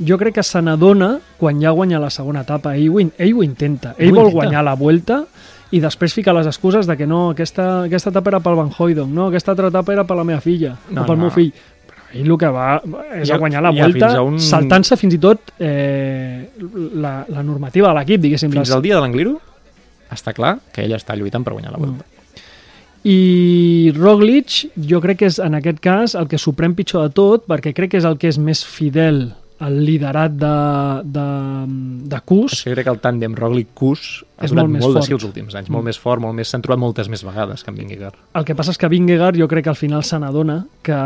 jo crec que se n'adona quan ja guanya la segona etapa. Ell ho, in- ell ho intenta. Ell Ho vol intenta. guanyar la Vuelta i després fica les excuses de que no, aquesta, aquesta etapa era pel Van Hooydonk, no, aquesta altra etapa era per la meva filla, No, o pel no. meu fill. Però ell el que va és Ja- a guanyar la ja Vuelta fins a un- saltant-se fins i tot eh, la, la normativa de l'equip, diguéssim. Fins les- al dia de l'Angliru està clar que ell està lluitant per guanyar la volta. I Roglic, jo crec que és en aquest cas el que s'ho pren pitjor de tot, perquè crec que és el que és més fidel al liderat de, de, de Cus. jo crec que el tàndem Roglic-Cus ha És durat molt més molt de fort. els últims anys, molt més fort, molt més, s'han trobat moltes més vegades que en Vingegaard. El que passa és que Vingegaard jo crec que al final se n'adona que,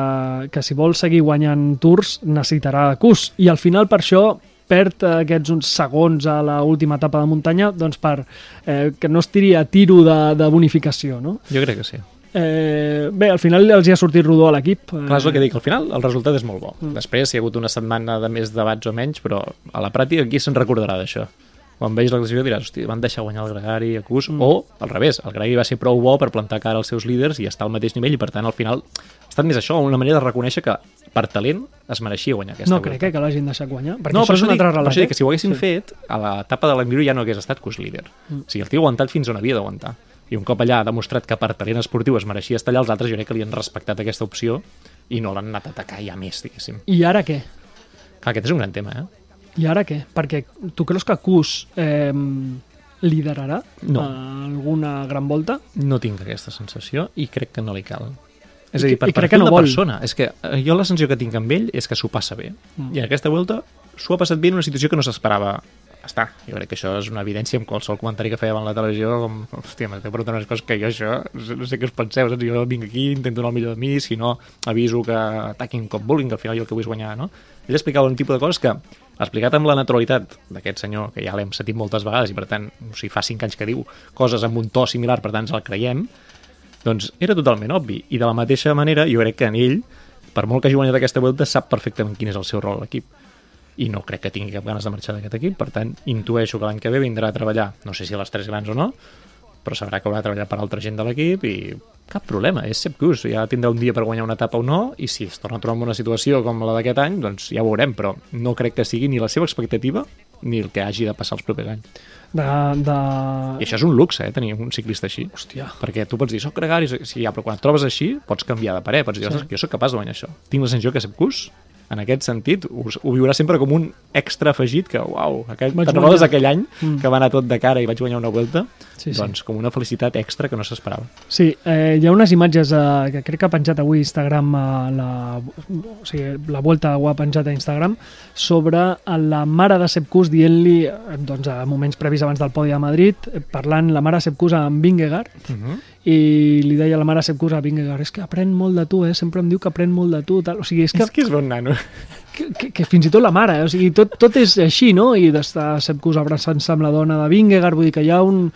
que si vol seguir guanyant tours necessitarà Cus. I al final per això perd eh, aquests uns segons a la última etapa de muntanya doncs per eh, que no es tiri a tiro de, de bonificació. No? Jo crec que sí. Eh, bé, al final els hi ha sortit rodó a l'equip. Clar, és el que dic, al final el resultat és molt bo. Mm. Després hi ha hagut una setmana de més debats o menys, però a la pràctica qui se'n recordarà d'això? Quan veus la classificació diràs, hosti, van deixar guanyar el Gregari a Cus, Mm. o al revés, el Gregari va ser prou bo per plantar cara als seus líders i estar al mateix nivell i per tant al final ha estat més això, una manera de reconèixer que per talent es mereixia guanyar aquesta no crec eh, que l'hagin deixat guanyar, perquè no, això és un dic, altre per relat. això dic que eh? si ho haguessin Sí. fet, a l'etapa de l'Enviru ja no hagués estat Cus líder. Mm. O sigui, el tio ha aguantat fins on havia d'aguantar. I un cop allà ha demostrat que per talent esportiu es mereixia estar allà, els altres jo crec que li han respectat aquesta opció i no l'han anat a atacar ja més, diguéssim. I ara què? Clar, aquest és un gran tema, eh? I ara què? Perquè tu creus que Cus eh, liderarà No. alguna gran volta? No tinc aquesta sensació i crec que no li cal. És I a dir, per perfil que no vol. persona. És que eh, jo la sensació que tinc amb ell és que s'ho passa bé. Mm. I en aquesta volta s'ho ha passat bé en una situació que no s'esperava estar. Jo crec que això és una evidència amb qualsevol comentari que feia a la televisió, com, hòstia, m'esteu preguntant unes coses que jo això, no sé què us penseu, saps? jo vinc aquí, intento donar el millor de mi, si no, aviso que ataquin com vulguin, que al final jo el que vull guanyar, no? Ell explicava un tipus de coses que, explicat amb la naturalitat d'aquest senyor, que ja l'hem sentit moltes vegades i per tant, o sigui, fa cinc anys que diu coses amb un to similar, per tant el creiem, doncs era totalment obvi. I de la mateixa manera, jo crec que en ell, per molt que hagi guanyat aquesta volta, sap perfectament quin és el seu rol a l'equip. I no crec que tingui cap ganes de marxar d'aquest equip, per tant, intueixo que l'any que ve vindrà a treballar, no sé si a les tres grans o no, però sabrà que haurà de treballar per altra gent de l'equip i cap problema, és Sepp Kuss, ja tindrà un dia per guanyar una etapa o no, i si es torna a trobar en una situació com la d'aquest any, doncs ja ho veurem, però no crec que sigui ni la seva expectativa ni el que hagi de passar els propers anys. De, de... I això és un luxe, eh, tenir un ciclista així. Hòstia. Perquè tu pots dir, soc gregari, sí, ja, però quan et trobes així, pots canviar de parer, pots dir, sí. jo sóc capaç de guanyar això. Tinc la sensació que Sepp Kuss, en aquest sentit, ho, ho viurà sempre com un extra afegit que, uau, aquell, te'n recordes aquell any Mm. que va anar tot de cara i vaig guanyar una vuelta? Sí, sí. doncs com una felicitat extra que no s'esperava. Sí, eh, hi ha unes imatges eh, que crec que ha penjat avui Instagram, eh, la, o sigui, la Vuelta ho ha penjat a Instagram, sobre la mare de Sepp Kuss dient-li, eh, doncs, a moments previs abans del podi a Madrid, eh, parlant la mare de Sepp Kuss amb Vingegaard, Uh -huh. I li deia a la mare a Vingegaard, és que aprèn molt de tu, eh? sempre em diu que aprèn molt de tu. Tal. O sigui, és que, És que és bon nano. que, que, que fins i tot la mare, eh? o sigui, tot, tot és així, no? I d'estar Sepp Kuss abraçant-se amb la dona de Vingegaard, vull dir que hi ha un...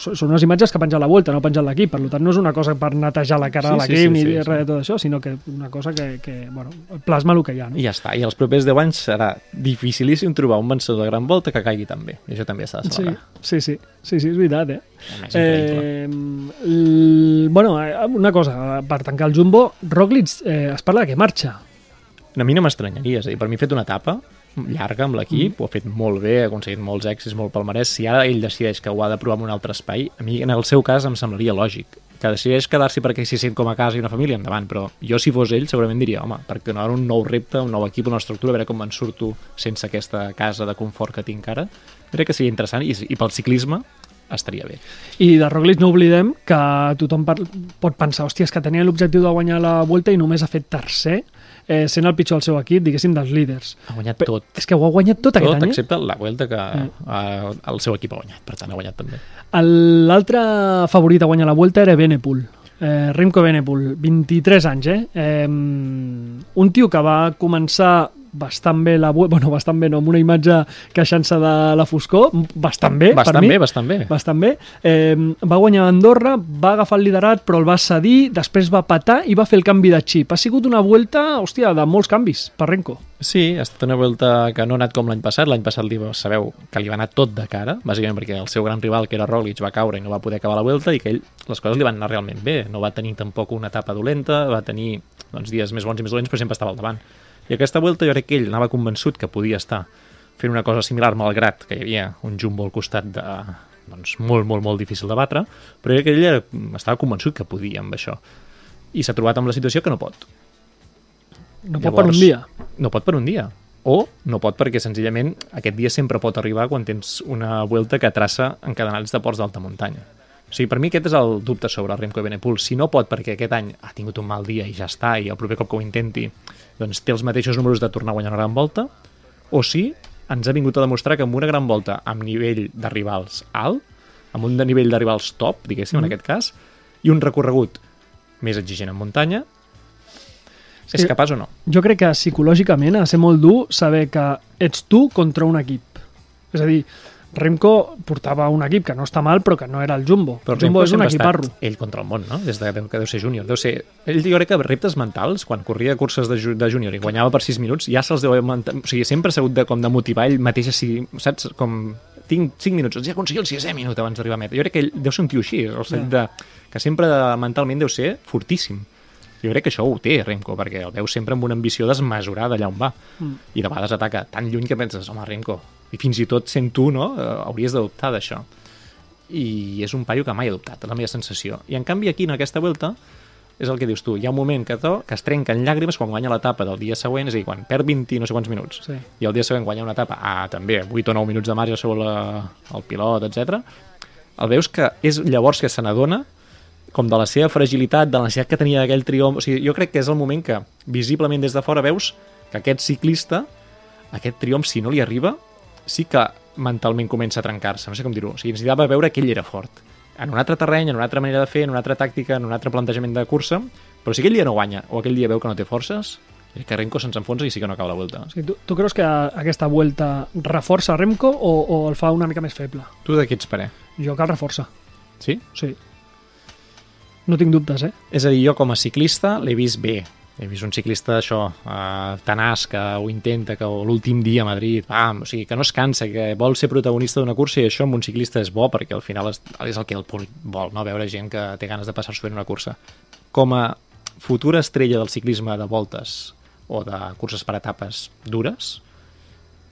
Són unes imatges que ha penjat la Vuelta, no ha penjat l'equip, per tant no és una cosa per netejar la cara Sí, de sí, l'equip sí, ni sí, res sí. de tot això, sinó que una cosa que, que bueno, plasma el que hi ha. No? I ja està. I els propers 10 anys serà dificilíssim trobar un vencedor de gran volta que caigui també. I això també s'ha de Sí, celebrar. sí, sí, sí, sí, és veritat, eh? Eh, l- bueno, eh, una cosa, per tancar el Jumbo, Roglic eh, es parla de que marxa. A mi no m'estranyaria, és a dir, per mi ha fet una etapa llarga amb l'equip, mm. ho ha fet molt bé, ha aconseguit molts èxits, molt palmarès. Si ara ell decideix que ho ha de provar en un altre espai, a mi en el seu cas em semblaria lògic. Que decideix quedar-s'hi perquè s'hi sent com a casa i una família, endavant, però jo si fos ell segurament diria, home, perquè no ara un nou repte, un nou equip, una estructura, a veure com me'n surto sense aquesta casa de confort que tinc ara. Crec que seria interessant i, i pel ciclisme estaria bé. I de Roglic no oblidem que tothom pot pensar, hòstia, és que tenia l'objectiu de guanyar la Vuelta i només ha fet tercer, eh, sent el pitjor del seu equip, diguéssim, dels líders. Ha guanyat Pe- tot. És que ho ha guanyat tot, Tot, aquest any. eh? excepte la Vuelta que Mm. eh, el seu equip ha guanyat, per tant ha guanyat també. L'altre favorit a guanyar la Vuelta era Benepul. Eh, Remco Benepul, 23 anys, eh? eh? Un tio que va començar bastant bé la Vuelta, bueno, bastant bé no, amb una imatge queixant-se de la foscor, bastant bé, per bastant mi. bé, bastant bé. bastant bé. Eh, va guanyar Andorra, va agafar el liderat, però el va cedir, després va patar i va fer el canvi de xip. Ha sigut una vuelta, hòstia, de molts canvis per Renko. Sí, ha estat una volta que no ha anat com l'any passat. L'any passat li sabeu que li va anar tot de cara, bàsicament perquè el seu gran rival, que era Roglic, va caure i no va poder acabar la volta i que ell, les coses li van anar realment bé. No va tenir tampoc una etapa dolenta, va tenir doncs, dies més bons i més dolents, però sempre estava al davant. I aquesta volta jo crec que ell anava convençut que podia estar fent una cosa similar, malgrat que hi havia un jumbo al costat de, doncs, molt, molt, molt difícil de batre, però jo crec que ell estava convençut que podia amb això. I s'ha trobat amb la situació que no pot. No pot per un dia. No pot per un dia. O no pot perquè senzillament aquest dia sempre pot arribar quan tens una vuelta que traça encadenats de ports d'alta muntanya. O sigui, per mi aquest és el dubte sobre Remco Evenepoel. Si no pot perquè aquest any ha tingut un mal dia i ja està, i el proper cop que ho intenti doncs té els mateixos números de tornar a guanyar una gran volta, o si ens ha vingut a demostrar que amb una gran volta amb nivell de rivals alt, amb un de nivell de rivals top, diguéssim, mm. en aquest cas, i un recorregut més exigent en muntanya, és, que- és capaç o no? Jo crec que psicològicament ha de ser molt dur saber que ets tu contra un equip. És a dir, Remco portava un equip que no està mal, però que no era el Jumbo. Però el Jumbo Remco és un ha equiparro. ell contra el món, no? Des de que deu ser júnior. Deu ser... Ell jo crec que reptes mentals, quan corria curses de, ju- de júnior i guanyava per 6 minuts, ja se'ls deu... mant- O sigui, sempre s'ha hagut de, com de motivar ell mateix si... Saps? Com... Tinc 5 minuts, ja aconseguir el 6è minut abans d'arribar a meta. Jo crec que ell deu ser un tio així, el sentit de, que sempre mentalment deu ser fortíssim. Jo crec que això ho té, Remco, perquè el veu sempre amb una ambició desmesurada allà on va. Mm. I de vegades ataca tan lluny que penses, home, Remco, i fins i tot sent tu, no?, eh, hauries d'adoptar d'això i és un paio que mai ha adoptat, la meva sensació. I en canvi aquí, en aquesta volta, és el que dius tu, hi ha un moment que, to, que es trenca en llàgrimes quan guanya l'etapa del dia següent, és a dir, quan perd 20 i no sé quants minuts, Sí. i el dia següent guanya una etapa, ah, també, 8 o 9 minuts de marge sobre la, el pilot, etc. el veus que és llavors que se n'adona com de la seva fragilitat, de la necessitat que tenia d'aquell triomf, o sigui, jo crec que és el moment que visiblement des de fora veus que aquest ciclista, aquest triomf, si no li arriba, sí que mentalment comença a trencar-se, no sé com dir-ho. O sigui, necessitava veure que ell era fort. En un altre terreny, en una altra manera de fer, en una altra tàctica, en un altre plantejament de cursa, però si aquell dia no guanya o aquell dia veu que no té forces, és que Renko se'ns enfonsa i sí que no acaba la volta. O sigui, tu, tu creus que aquesta vuelta reforça Remco o, o el fa una mica més feble? Tu de què ets parer? Jo que el reforça, Sí? sí. No tinc dubtes, eh? És a dir, jo com a ciclista l'he vist bé. He vist un ciclista això, eh, tenaç, que ho intenta, que l'últim dia a Madrid, pam, o sigui, que no es cansa, que vol ser protagonista d'una cursa i això amb un ciclista és bo perquè al final és, és el que el públic vol, no? veure gent que té ganes de passar-s'ho en una cursa. Com a futura estrella del ciclisme de voltes o de curses per etapes dures,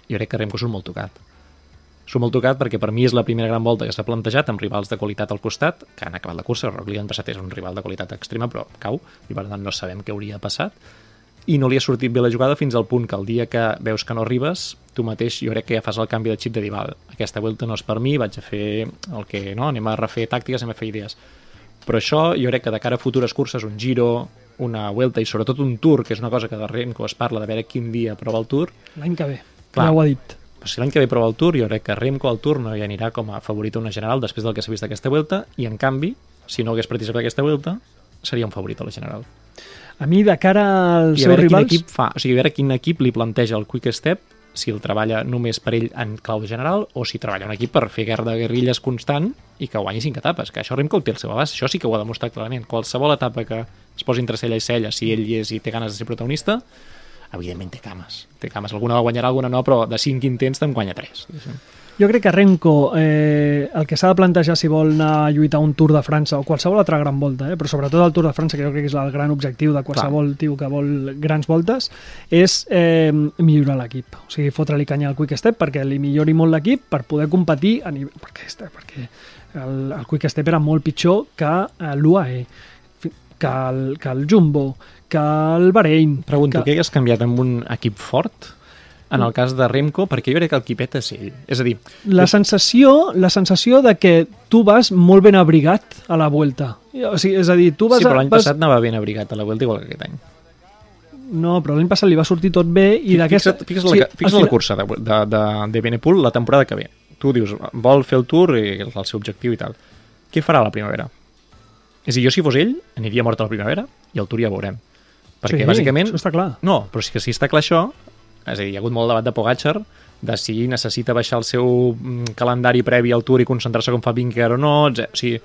jo crec que Remco surt molt tocat. Surt molt tocat perquè per mi és la primera gran volta que s'ha plantejat amb rivals de qualitat al costat, que han acabat la cursa, Roglic l'any passat és un rival de qualitat extrema, però cau, i per tant no sabem què hauria passat, i no li ha sortit bé la jugada fins al punt que el dia que veus que no arribes, tu mateix jo crec que ja fas el canvi de xip de dir, val, aquesta volta no és per mi, vaig a fer el que, no, anem a refer tàctiques, anem a fer idees. Però això jo crec que de cara a futures curses, un giro, una Vuelta i sobretot un Tour, que és una cosa que de Renko es parla de veure quin dia prova el Tour, L'any que ve. Clar. Ja ho ha dit. Però si l'any que ve prova el Tour, jo crec que Remco al Tour no hi anirà com a favorit a una general després del que s'ha vist d'aquesta Vuelta, i en canvi, si no hagués participat aquesta Vuelta, seria un favorit a la General. A mi, de cara als seus rivals... equip fa, o sigui, a veure quin equip li planteja el Quick Step, si el treballa només per ell en clau general o si treballa un equip per fer guerra de guerrilles constant i que guanyi cinc etapes, que això Remco ho té al seu abast, això sí que ho ha demostrat clarament. Qualsevol etapa que es posi entre cella i cella, si ell hi és i té ganes de ser protagonista, evidentment té cames. Té cames. Alguna la guanyarà, alguna no, però de cinc intents te'n guanya tres. diguéssim. Jo crec que Renko, eh, el que s'ha de plantejar si vol anar a lluitar un Tour de França o qualsevol altra gran volta, eh, però sobretot el Tour de França, que jo crec que és el gran objectiu de qualsevol tio que vol grans voltes, és eh, millorar l'equip. O sigui, fotre-li canya al Quick Step perquè li millori molt l'equip per poder competir a nivell... Perquè, este- perquè el, el Quick Step era molt pitjor que eh, l'UAE, que el, que el Jumbo, que el Bahrein... Pregunto, que... què hagués canviat amb un equip fort en el cas de Remco? Perquè jo crec que el equipet és ell. És a dir, La sensació, la sensació de que tu vas molt ben abrigat a la Vuelta. O sigui, és a dir, tu vas... sí, però l'any vas... passat anava ben abrigat a la Vuelta igual que aquest any. No, però l'any passat li va sortir tot bé i d'aquesta... Fixa't, fixa't, la, fixa't la cursa de, de, de, de Benepool la temporada que ve. Tu dius, vol fer el tour i és el seu objectiu i tal. Què farà la primavera? És a dir, jo si fos ell, aniria mort a la primavera i el tour ja veurem. Perquè, sí, bàsicament... Això està clar. No, però sí que si està clar això, és a dir, hi ha hagut molt debat de Pogacar de si necessita baixar el seu mm, calendari previ al Tour i concentrar-se com fa Vinker o no, etc. O sigui,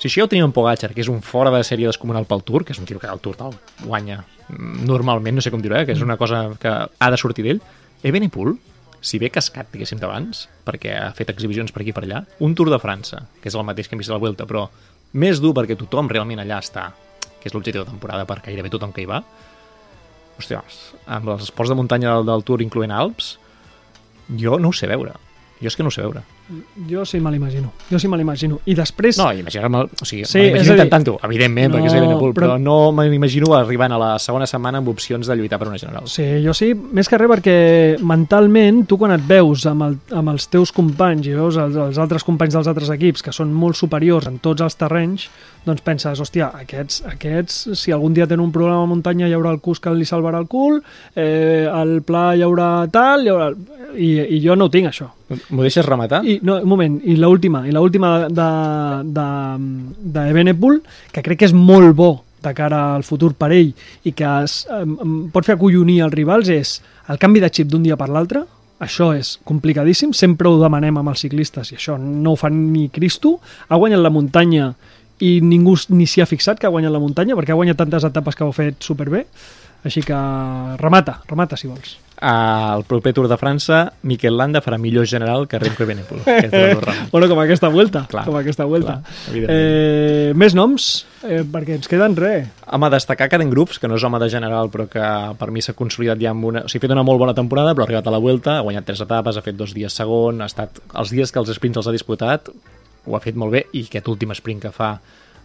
si això ja ho tenim en Pogacar, que és un fora de sèrie descomunal pel Tour, que és un tio que el Tour tal, guanya mm, normalment, no sé com dir-ho, eh, que és una cosa que ha de sortir d'ell, Evenepoel, si ve cascat, diguéssim, d'abans, perquè ha fet exhibicions per aquí i per allà, un Tour de França, que és el mateix que hem vist a la Vuelta, però més dur perquè tothom realment allà està, que és l'objectiu de temporada per gairebé tothom que hi va, hòstia, amb els esports de muntanya del, del Tour, incloent Alps, jo no ho sé veure. Jo és que no ho sé veure. Jo sí me l'imagino. Jo sí me l'imagino. I després... No, imagina-me... O sigui, Sí, a dir- intentant-ho, evidentment, No, perquè és Evenepoel, però, però- no m'imagino arribant a la segona setmana amb opcions de lluitar per una general. Sí, jo sí, més que res perquè mentalment tu quan et veus amb, el, amb els teus companys i veus els, els altres companys dels altres equips que són molt superiors en tots els terrenys, doncs penses, hòstia, aquests, aquests si algun dia tenen un problema a muntanya hi haurà el cus que li salvarà el cul, eh, al pla hi haurà tal, hi haurà... I, i jo no ho tinc, això. M'ho deixes rematar? I, no, un moment, i l'última, i l'última de, de, de Evenepoel, que crec que és molt bo de cara al futur per ell i que es, em pot fer acollonir els rivals és el canvi de xip d'un dia per l'altre, això és complicadíssim, sempre ho demanem amb els ciclistes i això no ho fan ni Cristo, ha guanyat la muntanya i ningú ni s'hi ha fixat que ha guanyat la muntanya perquè ha guanyat tantes etapes que ho ha fet superbé, així que remata, remata si vols. Al proper Tour de França, Miquel Landa farà millor general que Remco que rams. Bueno, com aquesta vuelta, Clar, com aquesta vuelta. clar, eh, més noms, eh, perquè ens queden res. Home, destacar Caden Groups, que no és home de general, però que per mi s'ha consolidat ja amb una... O sigui, ha fet una molt bona temporada, però ha arribat a la Vuelta, ha guanyat tres etapes, ha fet dos dies segon, ha estat... Els dies que els sprints els ha disputat, ho ha fet molt bé, i aquest últim sprint que fa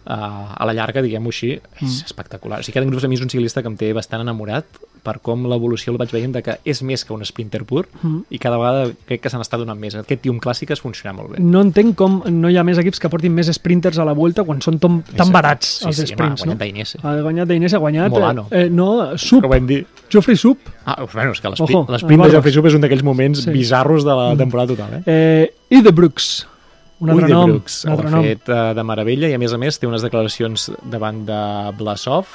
uh, a la llarga, diguem-ho així, és Mm. espectacular. O sigui, Caden Groups a mi és un ciclista que em té bastant enamorat per com l'evolució el vaig veient de que és més que un sprinter pur Mm. i cada vegada crec que se n'està donant més. Aquest tio en clàssiques funciona molt bé. No entenc com no hi ha més equips que portin més sprinters a la vuelta quan són tom, tan Sí, barats sí, els sí, home, sprints, ha guanyat no? Dainese. Ha guanyat Dainese, ha guanyat... Molano. Eh, no, Sup, Que ho vam dir. Geoffrey Sup. Ah, bueno, és que l'esprint de. Geoffrey Sup és un d'aquells moments Sí. bizarros de la temporada total, eh? Eh, I de Brooks, un altre nom. Brooks, un ho altre ha nom. fet uh, de meravella i a més a més té unes declaracions davant de Blasov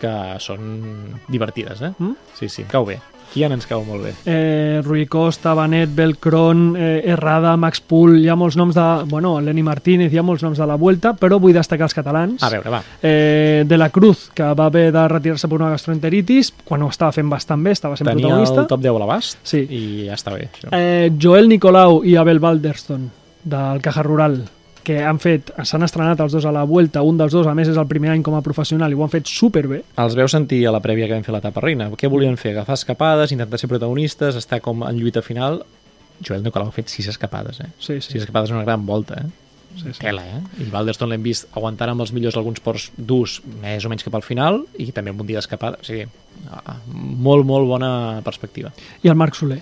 que són divertides, eh? Mm? Sí, sí, cau bé. Kian ens cau molt bé. Eh, Rui Costa, Benet, Belcron, eh, Errada, Max Pool, hi ha molts noms de... Bueno, Lenny Martínez, hi ha molts noms de la Vuelta, però vull destacar els catalans. A veure, va. Eh, de la Cruz, que va haver de retirar-se per una gastroenteritis, quan ho estava fent bastant bé, estava sent Tenia protagonista. el top 10 a l'abast Sí. i ja està bé, això. Eh, Joel Nicolau i Abel Balderston, del Caja Rural, que han fet, s'han estrenat els dos a la Vuelta, un dels dos, a més, és el primer any com a professional i ho han fet superbé. Els veu sentir a la prèvia que vam fer l'etapa reina. Què volien fer? Agafar escapades, intentar ser protagonistes, estar com en lluita final? Joel Nicolau ha fet sis escapades, eh? Sí, sí. Sis escapades una gran volta, eh? sí, sí. Tela, eh? I Balderston l'hem vist aguantant amb els millors alguns ports durs més o menys cap al final i també amb un dia d'escapada. O sigui, ah, molt, molt bona perspectiva. I el Marc Soler.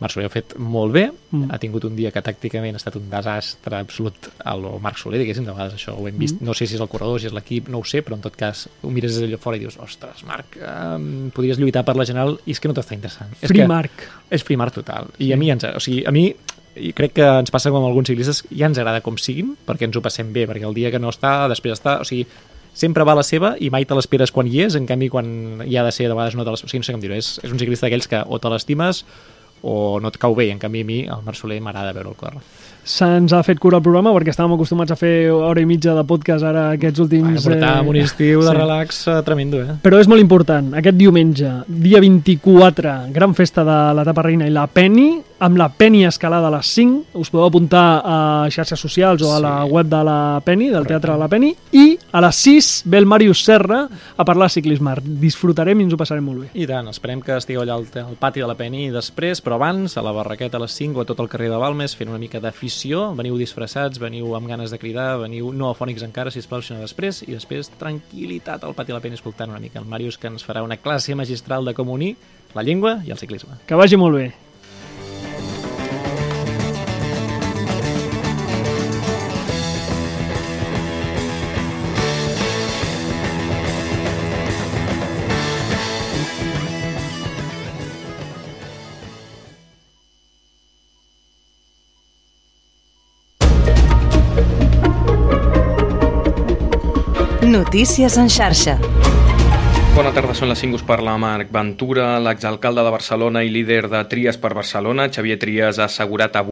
Marc Soler ho ha fet molt bé, Mm. ha tingut un dia que tàcticament ha estat un desastre absolut a lo Marc Soler, diguéssim, de vegades això ho hem vist, Mm. no sé si és el corredor, si és l'equip, no ho sé, però en tot cas ho mires des d'allò fora i dius, ostres, Marc, eh, podries lluitar per la general i és que no t'està interessant. és Free que Marc. És free Marc total. I a mi, ens, o sigui, a mi i crec que ens passa com amb alguns ciclistes, ja ens agrada com siguin, perquè ens ho passem bé, perquè el dia que no està, després està, o sigui, sempre va a la seva i mai te l'esperes quan hi és, en canvi quan hi ha de ser de vegades no te l'esperes, o sigui, no sé com dir-ho, és, és un ciclista d'aquells que o te l'estimes o no et cau bé, en canvi a mi, el Marc Soler, m'agrada veure'l córrer. Se'ns ha fet cura el programa perquè estàvem acostumats a fer hora i mitja de podcast ara aquests Bueno, últims... portàvem un estiu de sí. relax eh, tremendo, eh? Però és molt important, aquest diumenge, dia 24, gran festa de l'etapa reina i la Penny, amb la Penny escalada a les 5, us podeu apuntar a xarxes socials o a la Sí. web de la Penny, del Teatre de la Penny, i a les 6 ve el Màrius Serra a parlar de ciclisme. Disfrutarem i ens ho passarem molt bé. I tant, esperem que estigueu allà al, al pati de la Penny després, però abans, a la barraqueta a les 5 o a tot el carrer de Balmes, fent una mica d'afició, veniu disfressats, veniu amb ganes de cridar, veniu no afònics encara, si plau, sinó després, i després tranquil·litat al pati la Penny escoltant una mica el Màrius, que ens farà una classe magistral de com unir la llengua i el ciclisme. Que vagi molt bé. Notícies en xarxa. Bona tarda, són les 5, us parla Marc Ventura, l'exalcalde de Barcelona i líder de Tries per Barcelona. Xavier Trias ha assegurat avui